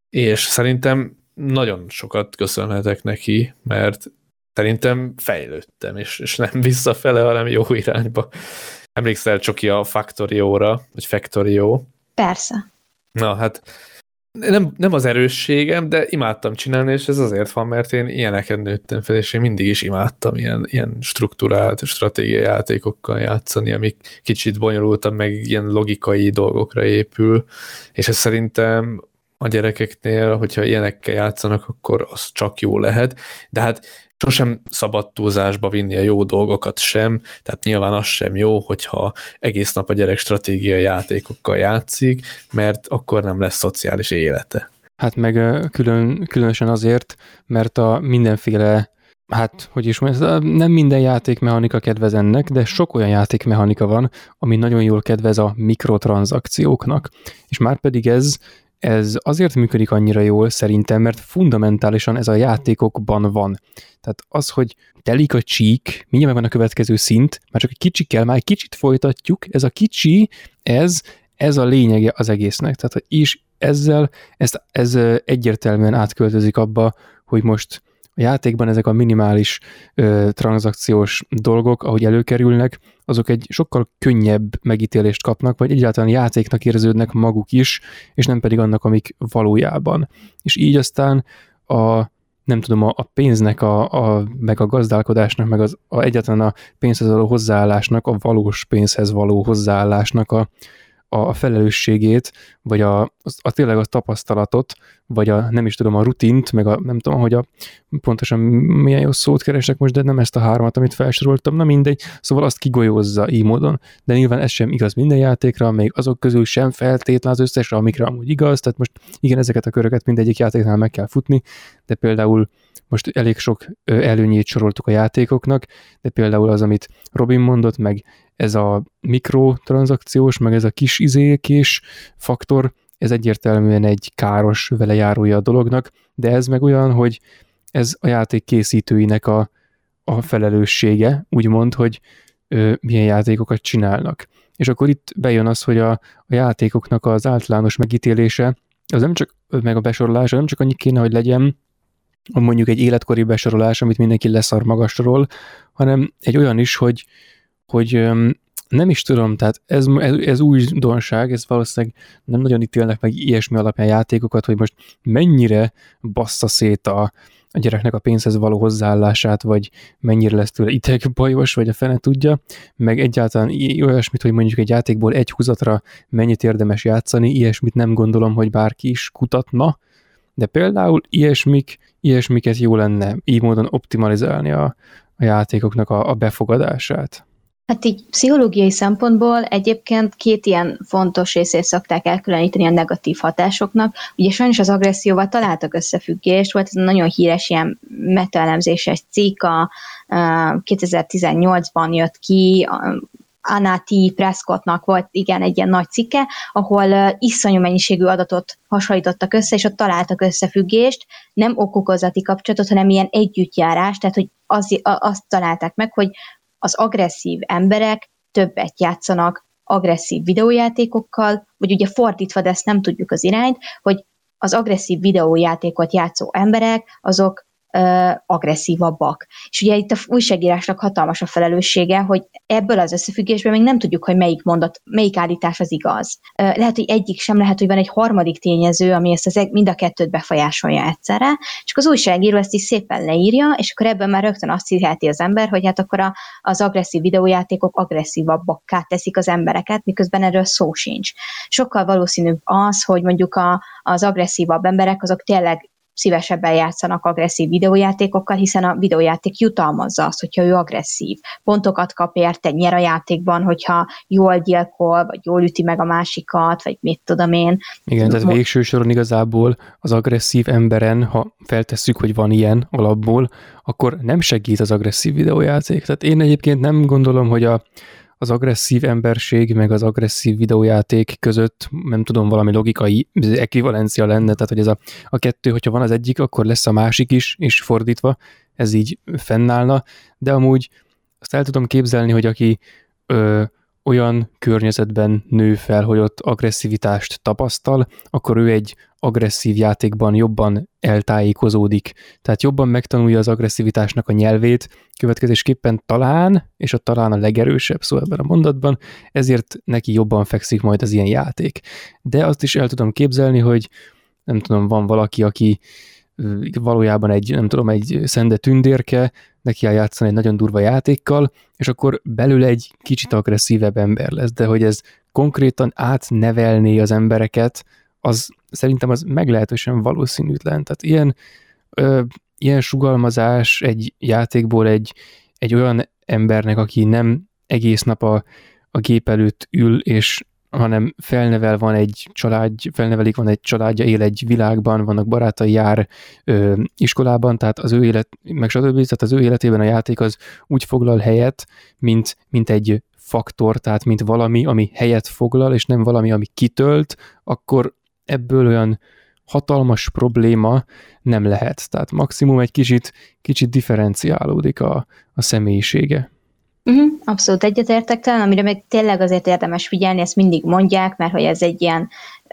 és szerintem nagyon sokat köszönhetek neki, mert szerintem fejlődtem, és, és nem visszafele, hanem jó irányba. Emlékszel Csoki a Factorio-ra, vagy Factorio? Persze. Na, hát nem, nem az erősségem, de imádtam csinálni, és ez azért van, mert én ilyeneken nőttem fel, és én mindig is imádtam ilyen, ilyen struktúrált, stratégiai játékokkal játszani, amik kicsit bonyolultam, meg ilyen logikai dolgokra épül, és ez szerintem a gyerekeknél, hogyha ilyenekkel játszanak, akkor az csak jó lehet, de hát sosem szabad túlzásba vinni a jó dolgokat sem, tehát nyilván az sem jó, hogyha egész nap a gyerek stratégiai játékokkal játszik, mert akkor nem lesz szociális élete. Hát meg külön, különösen azért, mert a mindenféle hát, hogy is mondjam, nem minden játékmechanika kedvez ennek, de sok olyan játékmechanika van, ami nagyon jól kedvez a mikrotranszakcióknak. És már pedig ez ez azért működik annyira jól szerintem, mert fundamentálisan ez a játékokban van. Tehát az, hogy telik a csík, mindjárt van a következő szint, már csak egy kicsi kell, már egy kicsit folytatjuk, ez a kicsi, ez, ez a lényege az egésznek. Tehát, is ezzel, ezt, ez egyértelműen átköltözik abba, hogy most a játékban ezek a minimális ö, tranzakciós dolgok, ahogy előkerülnek, azok egy sokkal könnyebb megítélést kapnak, vagy egyáltalán játéknak érződnek maguk is, és nem pedig annak, amik valójában. És így aztán a nem tudom, a, a pénznek, a, a, meg a gazdálkodásnak, meg az, a, egyáltalán a pénzhez való hozzáállásnak, a valós pénzhez való hozzáállásnak a, a felelősségét, vagy a, a, a tényleg a tapasztalatot, vagy a nem is tudom, a rutint, meg a nem tudom, hogy a pontosan milyen jó szót keresek most, de nem ezt a hármat, amit felsoroltam, na mindegy, szóval azt kigolyózza így módon, de nyilván ez sem igaz minden játékra, még azok közül sem feltétlen az összesre, amikre amúgy igaz, tehát most igen, ezeket a köröket mindegyik játéknál meg kell futni, de például most elég sok előnyét soroltuk a játékoknak, de például az, amit Robin mondott, meg ez a mikrotranszakciós, meg ez a kis izékés faktor, ez egyértelműen egy káros velejárója a dolognak, de ez meg olyan, hogy ez a játék készítőinek a, a felelőssége, úgymond, hogy ö, milyen játékokat csinálnak. És akkor itt bejön az, hogy a, a játékoknak az általános megítélése, az nem csak, meg a besorolása nem csak annyi kéne, hogy legyen, mondjuk egy életkori besorolás, amit mindenki leszar magasról, hanem egy olyan is, hogy, hogy nem is tudom, tehát ez, ez, ez donság, ez valószínűleg nem nagyon ítélnek meg ilyesmi alapján játékokat, hogy most mennyire bassza szét a, a gyereknek a pénzhez való hozzáállását, vagy mennyire lesz tőle bajos, vagy a fene tudja, meg egyáltalán olyasmit, hogy mondjuk egy játékból egy húzatra mennyit érdemes játszani, ilyesmit nem gondolom, hogy bárki is kutatna, de például ilyesmik, ilyesmiket jó lenne így módon optimalizálni a, a játékoknak a, a befogadását. Hát így pszichológiai szempontból egyébként két ilyen fontos részét szokták elkülöníteni a negatív hatásoknak. Ugye sajnos az agresszióval találtak összefüggést, volt ez nagyon híres ilyen metaelemzéses cikk, a 2018-ban jött ki, Anna T. Prescottnak volt igen egy ilyen nagy cikke, ahol iszonyú mennyiségű adatot hasonlítottak össze, és ott találtak összefüggést, nem okokozati kapcsolatot, hanem ilyen együttjárás, tehát hogy az, azt találták meg, hogy az agresszív emberek többet játszanak agresszív videójátékokkal, vagy ugye fordítva, de ezt nem tudjuk az irányt, hogy az agresszív videójátékot játszó emberek, azok agresszívabbak. És ugye itt a újságírásnak hatalmas a felelőssége, hogy ebből az összefüggésben még nem tudjuk, hogy melyik mondat, melyik állítás az igaz. Lehet, hogy egyik sem, lehet, hogy van egy harmadik tényező, ami ezt az, e- mind a kettőt befolyásolja egyszerre, akkor az újságíró ezt is szépen leírja, és akkor ebben már rögtön azt hiszeti az ember, hogy hát akkor a, az agresszív videójátékok agresszívabbakká teszik az embereket, miközben erről szó sincs. Sokkal valószínűbb az, hogy mondjuk a, az agresszívabb emberek azok tényleg szívesebben játszanak agresszív videójátékokkal, hiszen a videójáték jutalmazza azt, hogyha ő agresszív. Pontokat kap érte, nyer a játékban, hogyha jól gyilkol, vagy jól üti meg a másikat, vagy mit tudom én. Igen, tehát végső soron igazából az agresszív emberen, ha feltesszük, hogy van ilyen alapból, akkor nem segít az agresszív videójáték. Tehát én egyébként nem gondolom, hogy a, az agresszív emberség, meg az agresszív videójáték között, nem tudom, valami logikai ekvivalencia lenne, tehát hogy ez a, a kettő, hogyha van az egyik, akkor lesz a másik is, és fordítva, ez így fennállna, de amúgy azt el tudom képzelni, hogy aki ö, olyan környezetben nő fel, hogy ott agresszivitást tapasztal, akkor ő egy agresszív játékban jobban eltájékozódik, tehát jobban megtanulja az agresszivitásnak a nyelvét, következésképpen talán, és a talán a legerősebb szó ebben a mondatban, ezért neki jobban fekszik majd az ilyen játék. De azt is el tudom képzelni, hogy nem tudom, van valaki, aki valójában egy, nem tudom, egy szende tündérke, neki kell játszani egy nagyon durva játékkal, és akkor belül egy kicsit agresszívebb ember lesz, de hogy ez konkrétan átnevelné az embereket, az szerintem az meglehetősen valószínűtlen. Tehát ilyen, ö, ilyen sugalmazás egy játékból egy, egy olyan embernek, aki nem egész nap a, a gép előtt ül, és hanem felnevel, van egy család, felnevelik, van egy családja, él egy világban, vannak barátai, jár ö, iskolában, tehát az ő élet, meg stb. Tehát az ő életében a játék az úgy foglal helyet, mint, mint egy faktor, tehát mint valami, ami helyet foglal, és nem valami, ami kitölt, akkor ebből olyan hatalmas probléma nem lehet. Tehát maximum egy kicsit, kicsit differenciálódik a, a személyisége. Uh-huh, abszolút egyetértek talán, amire meg tényleg azért érdemes figyelni, ezt mindig mondják, mert hogy ez egy ilyen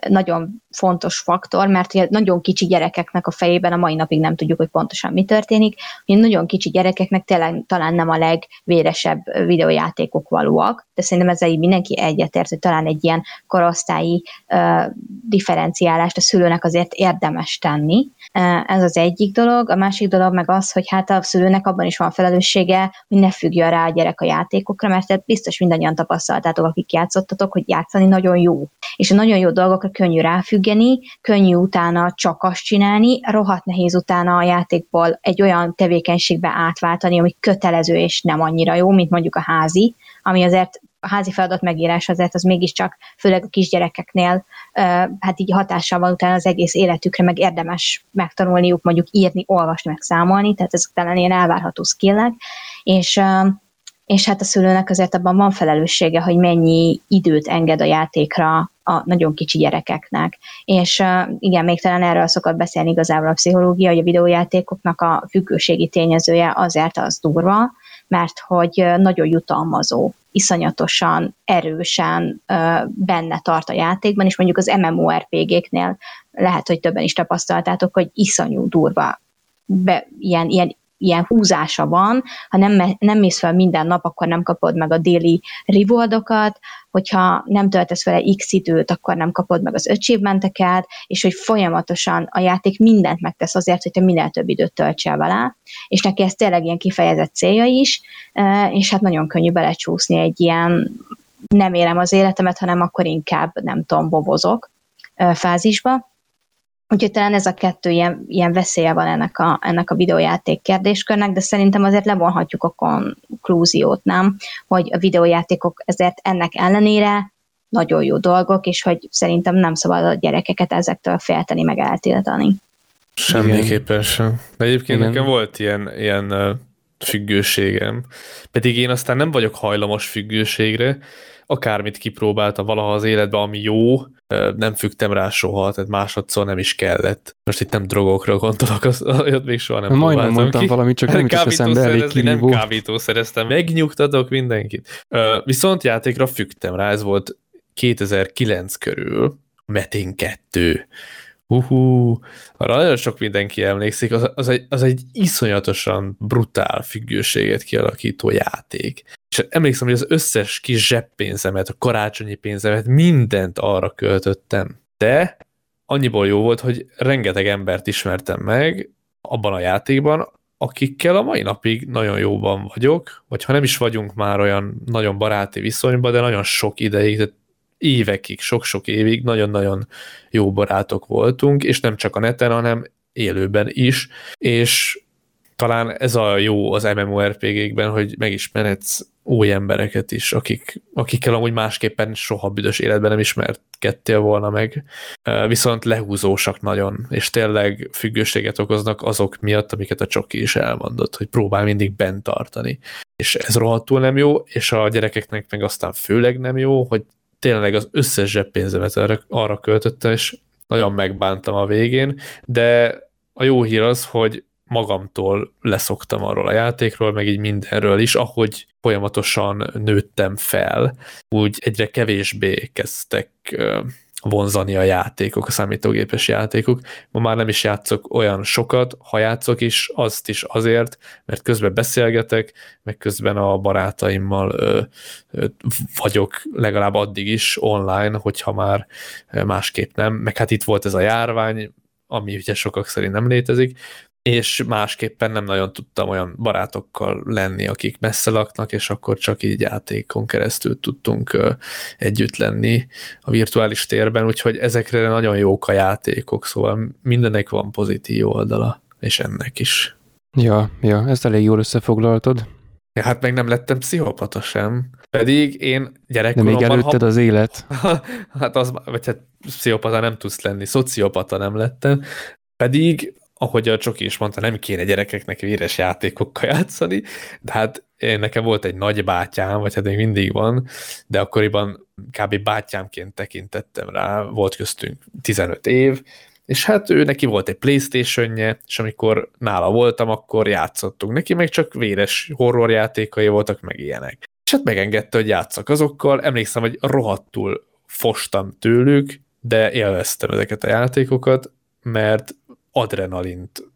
nagyon fontos faktor, mert ugye nagyon kicsi gyerekeknek a fejében a mai napig nem tudjuk, hogy pontosan mi történik, hogy nagyon kicsi gyerekeknek tényleg talán nem a legvéresebb videójátékok valóak, de szerintem ezzel így mindenki egyetért, hogy talán egy ilyen korosztályi uh, differenciálást a szülőnek azért érdemes tenni. Uh, ez az egyik dolog. A másik dolog meg az, hogy hát a szülőnek abban is van felelőssége, hogy ne függjön rá a gyerek a játékokra, mert biztos mindannyian tapasztaltátok, akik játszottatok, hogy játszani nagyon jó. És a nagyon jó dolgokra könnyű ráfüggeni, könnyű utána csak azt csinálni, rohadt nehéz utána a játékból egy olyan tevékenységbe átváltani, ami kötelező és nem annyira jó, mint mondjuk a házi, ami azért a házi feladat megírás azért az mégiscsak, főleg a kisgyerekeknél, hát így hatással van utána az egész életükre, meg érdemes megtanulniuk mondjuk írni, olvasni, meg számolni, tehát ezek talán ilyen elvárható skillek, és és hát a szülőnek azért abban van felelőssége, hogy mennyi időt enged a játékra a nagyon kicsi gyerekeknek. És igen, még talán erről szokott beszélni igazából a pszichológia, hogy a videójátékoknak a függőségi tényezője azért az durva, mert hogy nagyon jutalmazó, iszonyatosan erősen benne tart a játékban, és mondjuk az MMORPG-knél lehet, hogy többen is tapasztaltátok, hogy iszonyú durva be, ilyen, ilyen ilyen húzása van, ha nem, nem mész fel minden nap, akkor nem kapod meg a déli rewardokat, hogyha nem töltesz vele x időt, akkor nem kapod meg az achievementeket, és hogy folyamatosan a játék mindent megtesz azért, hogy te minél több időt töltsél vele, és neki ez tényleg ilyen kifejezett célja is, és hát nagyon könnyű belecsúszni egy ilyen nem élem az életemet, hanem akkor inkább, nem tudom, bobozok fázisba. Úgyhogy talán ez a kettő ilyen, ilyen veszélye van ennek a, ennek a videójáték kérdéskörnek, de szerintem azért levonhatjuk a konklúziót, nem? Hogy a videójátékok ezért ennek ellenére nagyon jó dolgok, és hogy szerintem nem szabad a gyerekeket ezektől félteni, meg eltiltani. Semmiképpen sem. De egyébként Igen. nekem volt ilyen, ilyen függőségem. Pedig én aztán nem vagyok hajlamos függőségre, akármit kipróbáltam valaha az életben, ami jó, nem fügtem rá soha, tehát másodszor nem is kellett. Most itt nem drogokra gondolok, az, olyat még soha nem Majdnem mondtam ki. valamit, csak nem jutott eszembe elég kirívó. Nem kábítószereztem, megnyugtatok mindenkit. Viszont játékra fügtem rá, ez volt 2009 körül, Metin 2. Uhú, arra nagyon sok mindenki emlékszik, az, az, egy, az egy iszonyatosan brutál függőséget kialakító játék. És emlékszem, hogy az összes kis zseppénzemet, a karácsonyi pénzemet, mindent arra költöttem. De annyiból jó volt, hogy rengeteg embert ismertem meg abban a játékban, akikkel a mai napig nagyon jóban vagyok, vagy ha nem is vagyunk már olyan nagyon baráti viszonyban, de nagyon sok ideig, tehát évekig, sok-sok évig nagyon-nagyon jó barátok voltunk, és nem csak a neten, hanem élőben is, és talán ez a jó az MMORPG-kben, hogy megismeretsz új embereket is, akik, akikkel amúgy másképpen soha büdös életben nem ismerkedtél volna meg, viszont lehúzósak nagyon, és tényleg függőséget okoznak azok miatt, amiket a Csoki is elmondott, hogy próbál mindig bent tartani. És ez rohadtul nem jó, és a gyerekeknek meg aztán főleg nem jó, hogy tényleg az összes zseppénzemet arra, arra költöttem, és nagyon megbántam a végén, de a jó hír az, hogy magamtól leszoktam arról a játékról, meg így mindenről is, ahogy folyamatosan nőttem fel, úgy egyre kevésbé kezdtek vonzani a játékok, a számítógépes játékok. Ma már nem is játszok olyan sokat, ha játszok is, azt is azért, mert közben beszélgetek, meg közben a barátaimmal ö, ö, vagyok legalább addig is online, hogyha már másképp nem. Meg hát itt volt ez a járvány, ami ugye sokak szerint nem létezik, és másképpen nem nagyon tudtam olyan barátokkal lenni, akik messze laknak, és akkor csak így játékon keresztül tudtunk együtt lenni a virtuális térben, úgyhogy ezekre nagyon jók a játékok, szóval mindenek van pozitív oldala, és ennek is. Ja, ja, ezt elég jól összefoglaltad. Ja, hát meg nem lettem pszichopata sem. Pedig én gyerekkoromban... De még előtted ha... az élet. hát az, vagy hát pszichopata nem tudsz lenni, szociopata nem lettem. Pedig ahogy a Csoki is mondta, nem kéne gyerekeknek véres játékokkal játszani, de hát én nekem volt egy nagy bátyám, vagy hát még mindig van, de akkoriban kb. bátyámként tekintettem rá, volt köztünk 15 év, és hát ő neki volt egy Playstation-je, és amikor nála voltam, akkor játszottunk. Neki meg csak véres horrorjátékai voltak, meg ilyenek. És hát megengedte, hogy játszak azokkal. Emlékszem, hogy rohadtul fostam tőlük, de élveztem ezeket a játékokat, mert adrenalint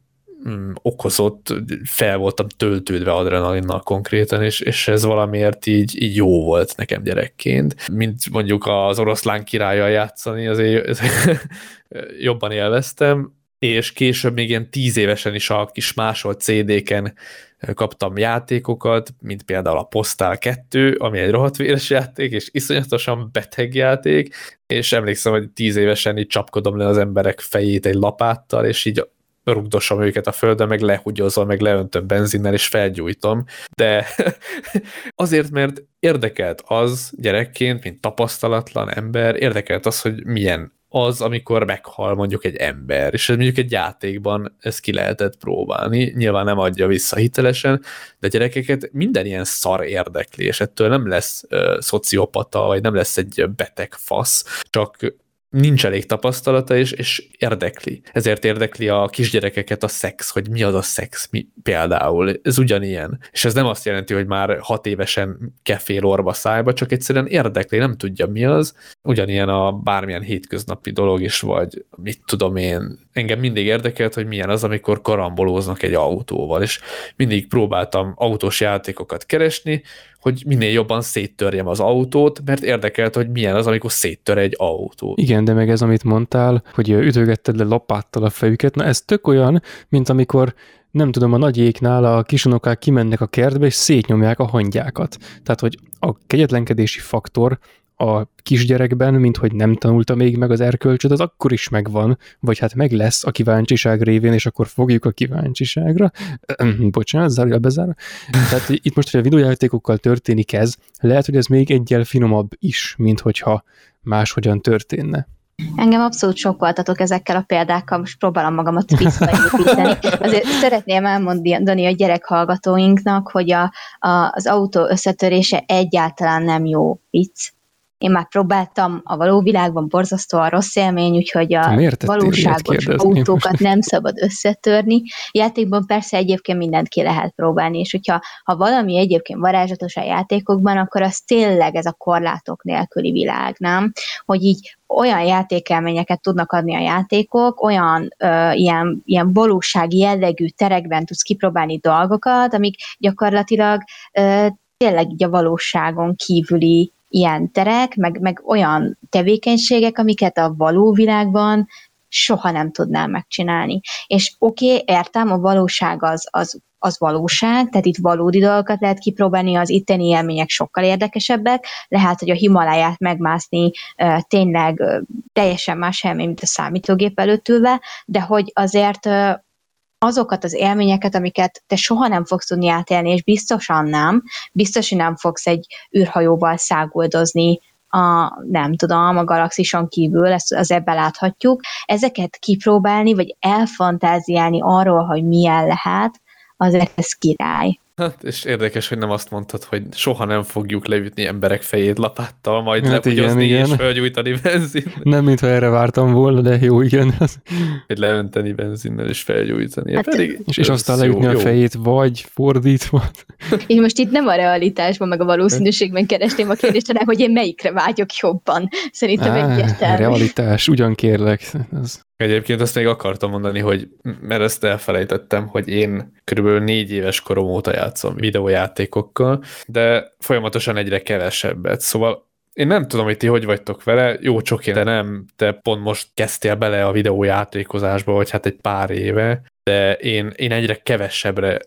mm, okozott, fel voltam töltődve adrenalinnal konkrétan, és, és ez valamiért így, így jó volt nekem gyerekként. Mint mondjuk az oroszlán királlyal játszani, azért, azért jobban élveztem, és később még ilyen tíz évesen is a kis másolt CD-ken kaptam játékokat, mint például a Postal 2, ami egy rohadt véres játék, és iszonyatosan beteg játék, és emlékszem, hogy tíz évesen így csapkodom le az emberek fejét egy lapáttal, és így rugdosom őket a földön, meg lehugyozom, meg leöntöm benzinnel, és felgyújtom. De azért, mert érdekelt az gyerekként, mint tapasztalatlan ember, érdekelt az, hogy milyen az, amikor meghal mondjuk egy ember, és ez mondjuk egy játékban ezt ki lehetett próbálni, nyilván nem adja vissza hitelesen, de gyerekeket minden ilyen szar érdekli, és ettől nem lesz uh, szociopata, vagy nem lesz egy beteg fasz, csak nincs elég tapasztalata, és, és érdekli. Ezért érdekli a kisgyerekeket a szex, hogy mi az a szex mi, például. Ez ugyanilyen. És ez nem azt jelenti, hogy már hat évesen kefél orba szájba, csak egyszerűen érdekli, nem tudja mi az. Ugyanilyen a bármilyen hétköznapi dolog is, vagy mit tudom én. Engem mindig érdekelt, hogy milyen az, amikor karambolóznak egy autóval, és mindig próbáltam autós játékokat keresni, hogy minél jobban széttörjem az autót, mert érdekelt, hogy milyen az, amikor széttör egy autó. Igen, de meg ez, amit mondtál, hogy ütögetted le lapáttal a fejüket, na ez tök olyan, mint amikor nem tudom, a nagyéknál a kisunokák kimennek a kertbe, és szétnyomják a hangyákat. Tehát, hogy a kegyetlenkedési faktor a kisgyerekben, mint hogy nem tanulta még meg az erkölcsöt, az akkor is megvan, vagy hát meg lesz a kíváncsiság révén, és akkor fogjuk a kíváncsiságra. Bocsánat, zárja bezár. Tehát itt most, hogy a videójátékokkal történik ez, lehet, hogy ez még egyel finomabb is, mint hogyha máshogyan történne. Engem abszolút sokkoltatok ezekkel a példákkal, most próbálom magamat visszaépíteni. Azért szeretném elmondani a gyerekhallgatóinknak, hogy a, a, az autó összetörése egyáltalán nem jó vicc. Én már próbáltam, a való világban borzasztóan rossz élmény, úgyhogy a valóságos autókat nem szabad összetörni. Játékban persze egyébként mindent ki lehet próbálni, és hogyha ha valami egyébként varázslatos a játékokban, akkor az tényleg ez a korlátok nélküli világ, nem? Hogy így olyan játékelményeket tudnak adni a játékok, olyan ö, ilyen, ilyen valósági jellegű terekben tudsz kipróbálni dolgokat, amik gyakorlatilag ö, tényleg így a valóságon kívüli ilyen terek, meg, meg olyan tevékenységek, amiket a való világban soha nem tudnám megcsinálni. És oké, okay, értem, a valóság az, az, az valóság, tehát itt valódi dolgokat lehet kipróbálni, az itteni élmények sokkal érdekesebbek, lehet, hogy a Himaláját megmászni tényleg teljesen más élmény, mint a számítógép előtt ülve, de hogy azért azokat az élményeket, amiket te soha nem fogsz tudni átélni, és biztosan nem, biztos, hogy nem fogsz egy űrhajóval száguldozni a, nem tudom, a galaxison kívül, ezt az ebben láthatjuk, ezeket kipróbálni, vagy elfantáziálni arról, hogy milyen lehet, az ez király. Hát, és érdekes, hogy nem azt mondtad, hogy soha nem fogjuk leütni emberek fejét lapáttal, majd hát lehugyozni és felgyújtani benzin. Nem, mintha erre vártam volna, de jó, igen. Hogy leönteni benzinnel és felgyújtani. Hát, Pedig, és, és aztán leütni jó, a fejét, vagy fordítva. Én most itt nem a realitásban, meg a valószínűségben keresném a kérdést, hanem hogy én melyikre vágyok jobban. Szerintem Á, egyértelmű. Realitás, ugyan kérlek. Az... Egyébként azt még akartam mondani, hogy mert ezt elfelejtettem, hogy én körülbelül négy éves korom óta játszom videójátékokkal, de folyamatosan egyre kevesebbet. Szóval én nem tudom, hogy ti hogy vagytok vele, jó csoki, de nem, te pont most kezdtél bele a videójátékozásba, vagy hát egy pár éve, de én, én egyre kevesebbre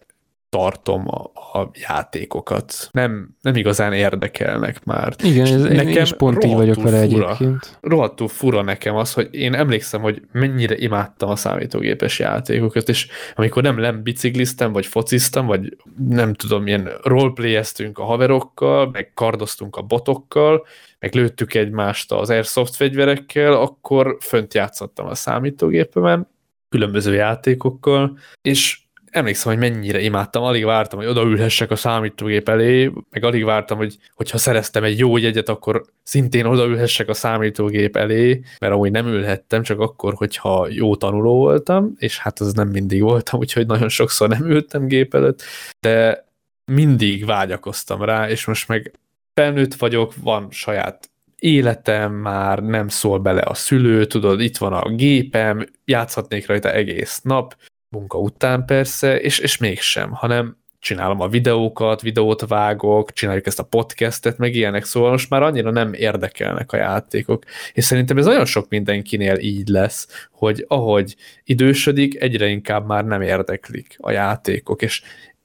tartom a, a játékokat. Nem, nem igazán érdekelnek már. Igen, ez, nekem én is pont így vagyok vele fura, egyébként. Rohadtul fura nekem az, hogy én emlékszem, hogy mennyire imádtam a számítógépes játékokat, és amikor nem nem bicikliztem, vagy fociztam, vagy nem tudom, ilyen roleplayeztünk a haverokkal, meg kardoztunk a botokkal, meg lőttük egymást az airsoft fegyverekkel, akkor fönt játszottam a számítógépemen, különböző játékokkal, és emlékszem, hogy mennyire imádtam, alig vártam, hogy odaülhessek a számítógép elé, meg alig vártam, hogy hogyha szereztem egy jó jegyet, akkor szintén odaülhessek a számítógép elé, mert amúgy nem ülhettem, csak akkor, hogyha jó tanuló voltam, és hát az nem mindig voltam, úgyhogy nagyon sokszor nem ültem gép előtt, de mindig vágyakoztam rá, és most meg felnőtt vagyok, van saját életem, már nem szól bele a szülő, tudod, itt van a gépem, játszhatnék rajta egész nap, munka után persze, és, és mégsem, hanem csinálom a videókat, videót vágok, csináljuk ezt a podcastet, meg ilyenek, szóval most már annyira nem érdekelnek a játékok. És szerintem ez nagyon sok mindenkinél így lesz, hogy ahogy idősödik, egyre inkább már nem érdeklik a játékok, és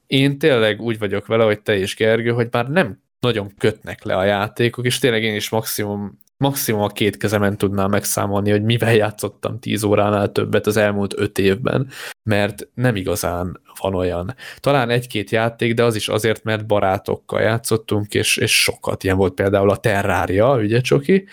én tényleg úgy vagyok vele, hogy te is Gergő, hogy már nem nagyon kötnek le a játékok, és tényleg én is maximum maximum a két kezemen tudnám megszámolni, hogy mivel játszottam 10 óránál többet az elmúlt 5 évben, mert nem igazán van olyan. Talán egy-két játék, de az is azért, mert barátokkal játszottunk, és, és sokat. Ilyen volt például a Terraria, ugye Csoki?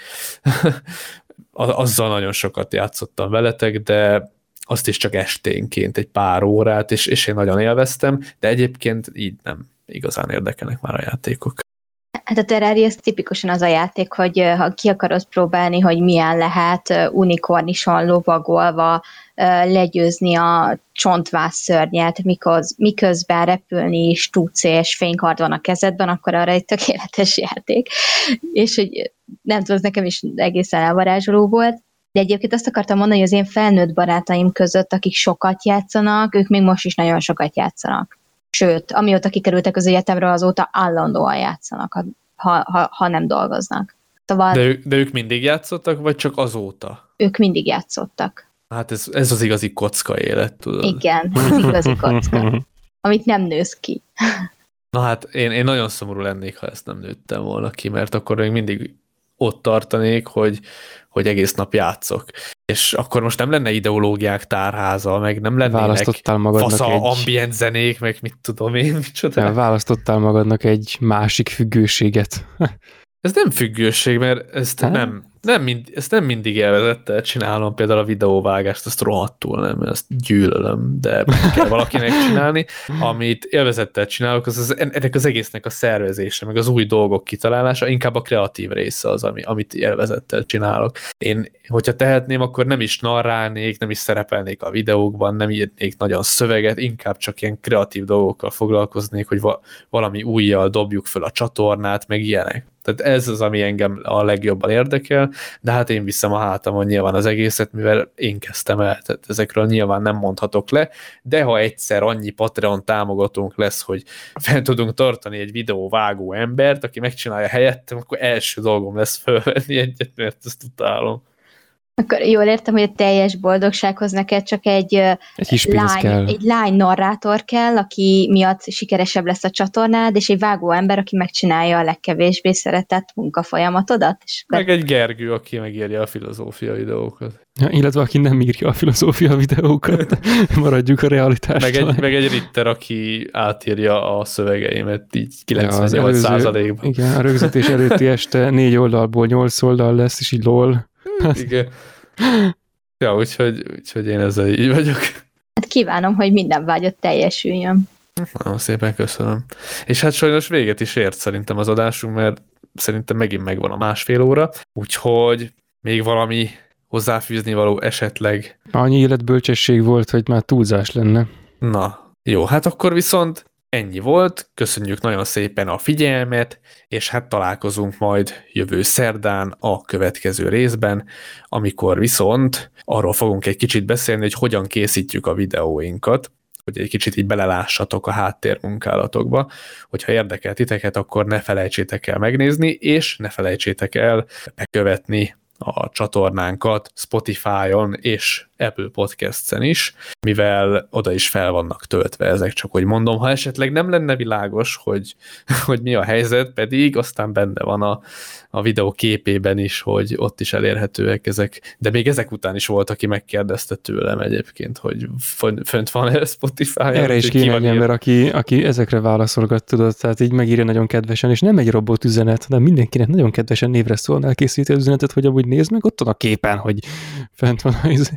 Azzal nagyon sokat játszottam veletek, de azt is csak esténként egy pár órát, és, és én nagyon élveztem, de egyébként így nem igazán érdekelnek már a játékok. Hát a Terraria ez tipikusan az a játék, hogy ha ki akarod próbálni, hogy milyen lehet unikornison lovagolva legyőzni a csontvász szörnyet, miköz, miközben repülni is tudsz, és fénykard van a kezedben, akkor arra egy tökéletes játék. És hogy nem tudom, ez nekem is egészen elvarázsoló volt. De egyébként azt akartam mondani, hogy az én felnőtt barátaim között, akik sokat játszanak, ők még most is nagyon sokat játszanak. Sőt, amióta kikerültek az egyetemre, azóta állandóan játszanak, ha, ha, ha nem dolgoznak. Szóval de, ők, de ők mindig játszottak, vagy csak azóta? Ők mindig játszottak. Hát ez, ez az igazi kocka élet, tudod. Igen, az igazi kocka. Amit nem nősz ki. Na hát én, én nagyon szomorú lennék, ha ezt nem nőttem volna ki, mert akkor még mindig ott tartanék, hogy, hogy egész nap játszok. És akkor most nem lenne ideológiák tárháza, meg nem lennének választottál magadnak fasza egy... ambient zenék, meg mit tudom én, micsoda. Ja, választottál magadnak egy másik függőséget. Ez nem függőség, mert ezt nem, nem mind, ezt nem mindig élvezettel csinálom, például a videóvágást, azt rohadtul nem, ezt gyűlölöm, de kell valakinek csinálni. Amit élvezettel csinálok, az, az ennek az egésznek a szervezése, meg az új dolgok kitalálása, inkább a kreatív része az, ami, amit élvezettel csinálok. Én, hogyha tehetném, akkor nem is narrálnék, nem is szerepelnék a videókban, nem írnék nagyon szöveget, inkább csak ilyen kreatív dolgokkal foglalkoznék, hogy va- valami újjal dobjuk föl a csatornát, meg ilyenek. Tehát ez az, ami engem a legjobban érdekel, de hát én viszem a hátamon nyilván az egészet, mivel én kezdtem el, tehát ezekről nyilván nem mondhatok le, de ha egyszer annyi Patreon támogatónk lesz, hogy fel tudunk tartani egy videóvágó embert, aki megcsinálja helyettem, akkor első dolgom lesz fölvenni egyet, mert ezt utálom. Akkor jól értem, hogy a teljes boldogsághoz neked csak egy, egy, kis lány, kell. egy lány narrátor kell, aki miatt sikeresebb lesz a csatornád, és egy vágó ember, aki megcsinálja a legkevésbé szeretett munkafolyamatodat. És Meg egy Gergő, aki megírja a filozófia videókat. Ja, illetve aki nem írja a filozófia videókat, maradjuk a realitásra. Meg egy, meg egy Ritter, aki átírja a szövegeimet így 98 ja, Igen, a rögzítés előtti este négy oldalból nyolc oldal lesz, és így lol. Igen. Ja, úgyhogy, úgyhogy én ezzel így vagyok. Hát kívánom, hogy minden vágyat teljesüljön. Nagyon szépen köszönöm. És hát sajnos véget is ért szerintem az adásunk, mert szerintem megint megvan a másfél óra, úgyhogy még valami hozzáfűzni való esetleg. Annyi életbölcsesség volt, hogy már túlzás lenne. Na, jó, hát akkor viszont Ennyi volt, köszönjük nagyon szépen a figyelmet, és hát találkozunk majd jövő szerdán a következő részben, amikor viszont arról fogunk egy kicsit beszélni, hogy hogyan készítjük a videóinkat, hogy egy kicsit így belelássatok a háttérmunkálatokba. Hogyha érdekel titeket, akkor ne felejtsétek el megnézni, és ne felejtsétek el bekövetni a csatornánkat Spotify-on és Apple Podcasts-en is, mivel oda is fel vannak töltve ezek, csak hogy mondom, ha esetleg nem lenne világos, hogy, hogy mi a helyzet, pedig aztán benne van a, a videó képében is, hogy ott is elérhetőek ezek, de még ezek után is volt, aki megkérdezte tőlem egyébként, hogy fönt van-e Spotify. Erre is kéne egy ember, aki, aki ezekre válaszolgat, tudod, tehát így megírja nagyon kedvesen, és nem egy robot üzenet, hanem mindenkinek nagyon kedvesen névre szólnál elkészíti az üzenetet, hogy amúgy nézd meg, ott van a képen, hogy fent van az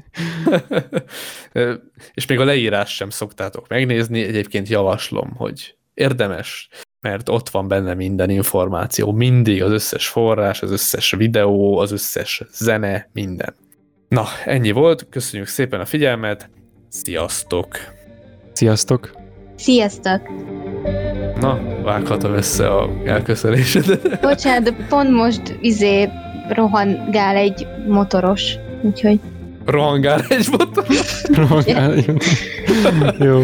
és még a leírás sem szoktátok megnézni, egyébként javaslom, hogy érdemes, mert ott van benne minden információ, mindig az összes forrás, az összes videó, az összes zene, minden. Na, ennyi volt, köszönjük szépen a figyelmet, sziasztok! Sziasztok! Sziasztok! Na, vághatom össze a elköszönésedet. Bocsánat, de pont most izé rohangál egy motoros, úgyhogy... Rohangál egy motoros? Rohangál egy motoros. Jó.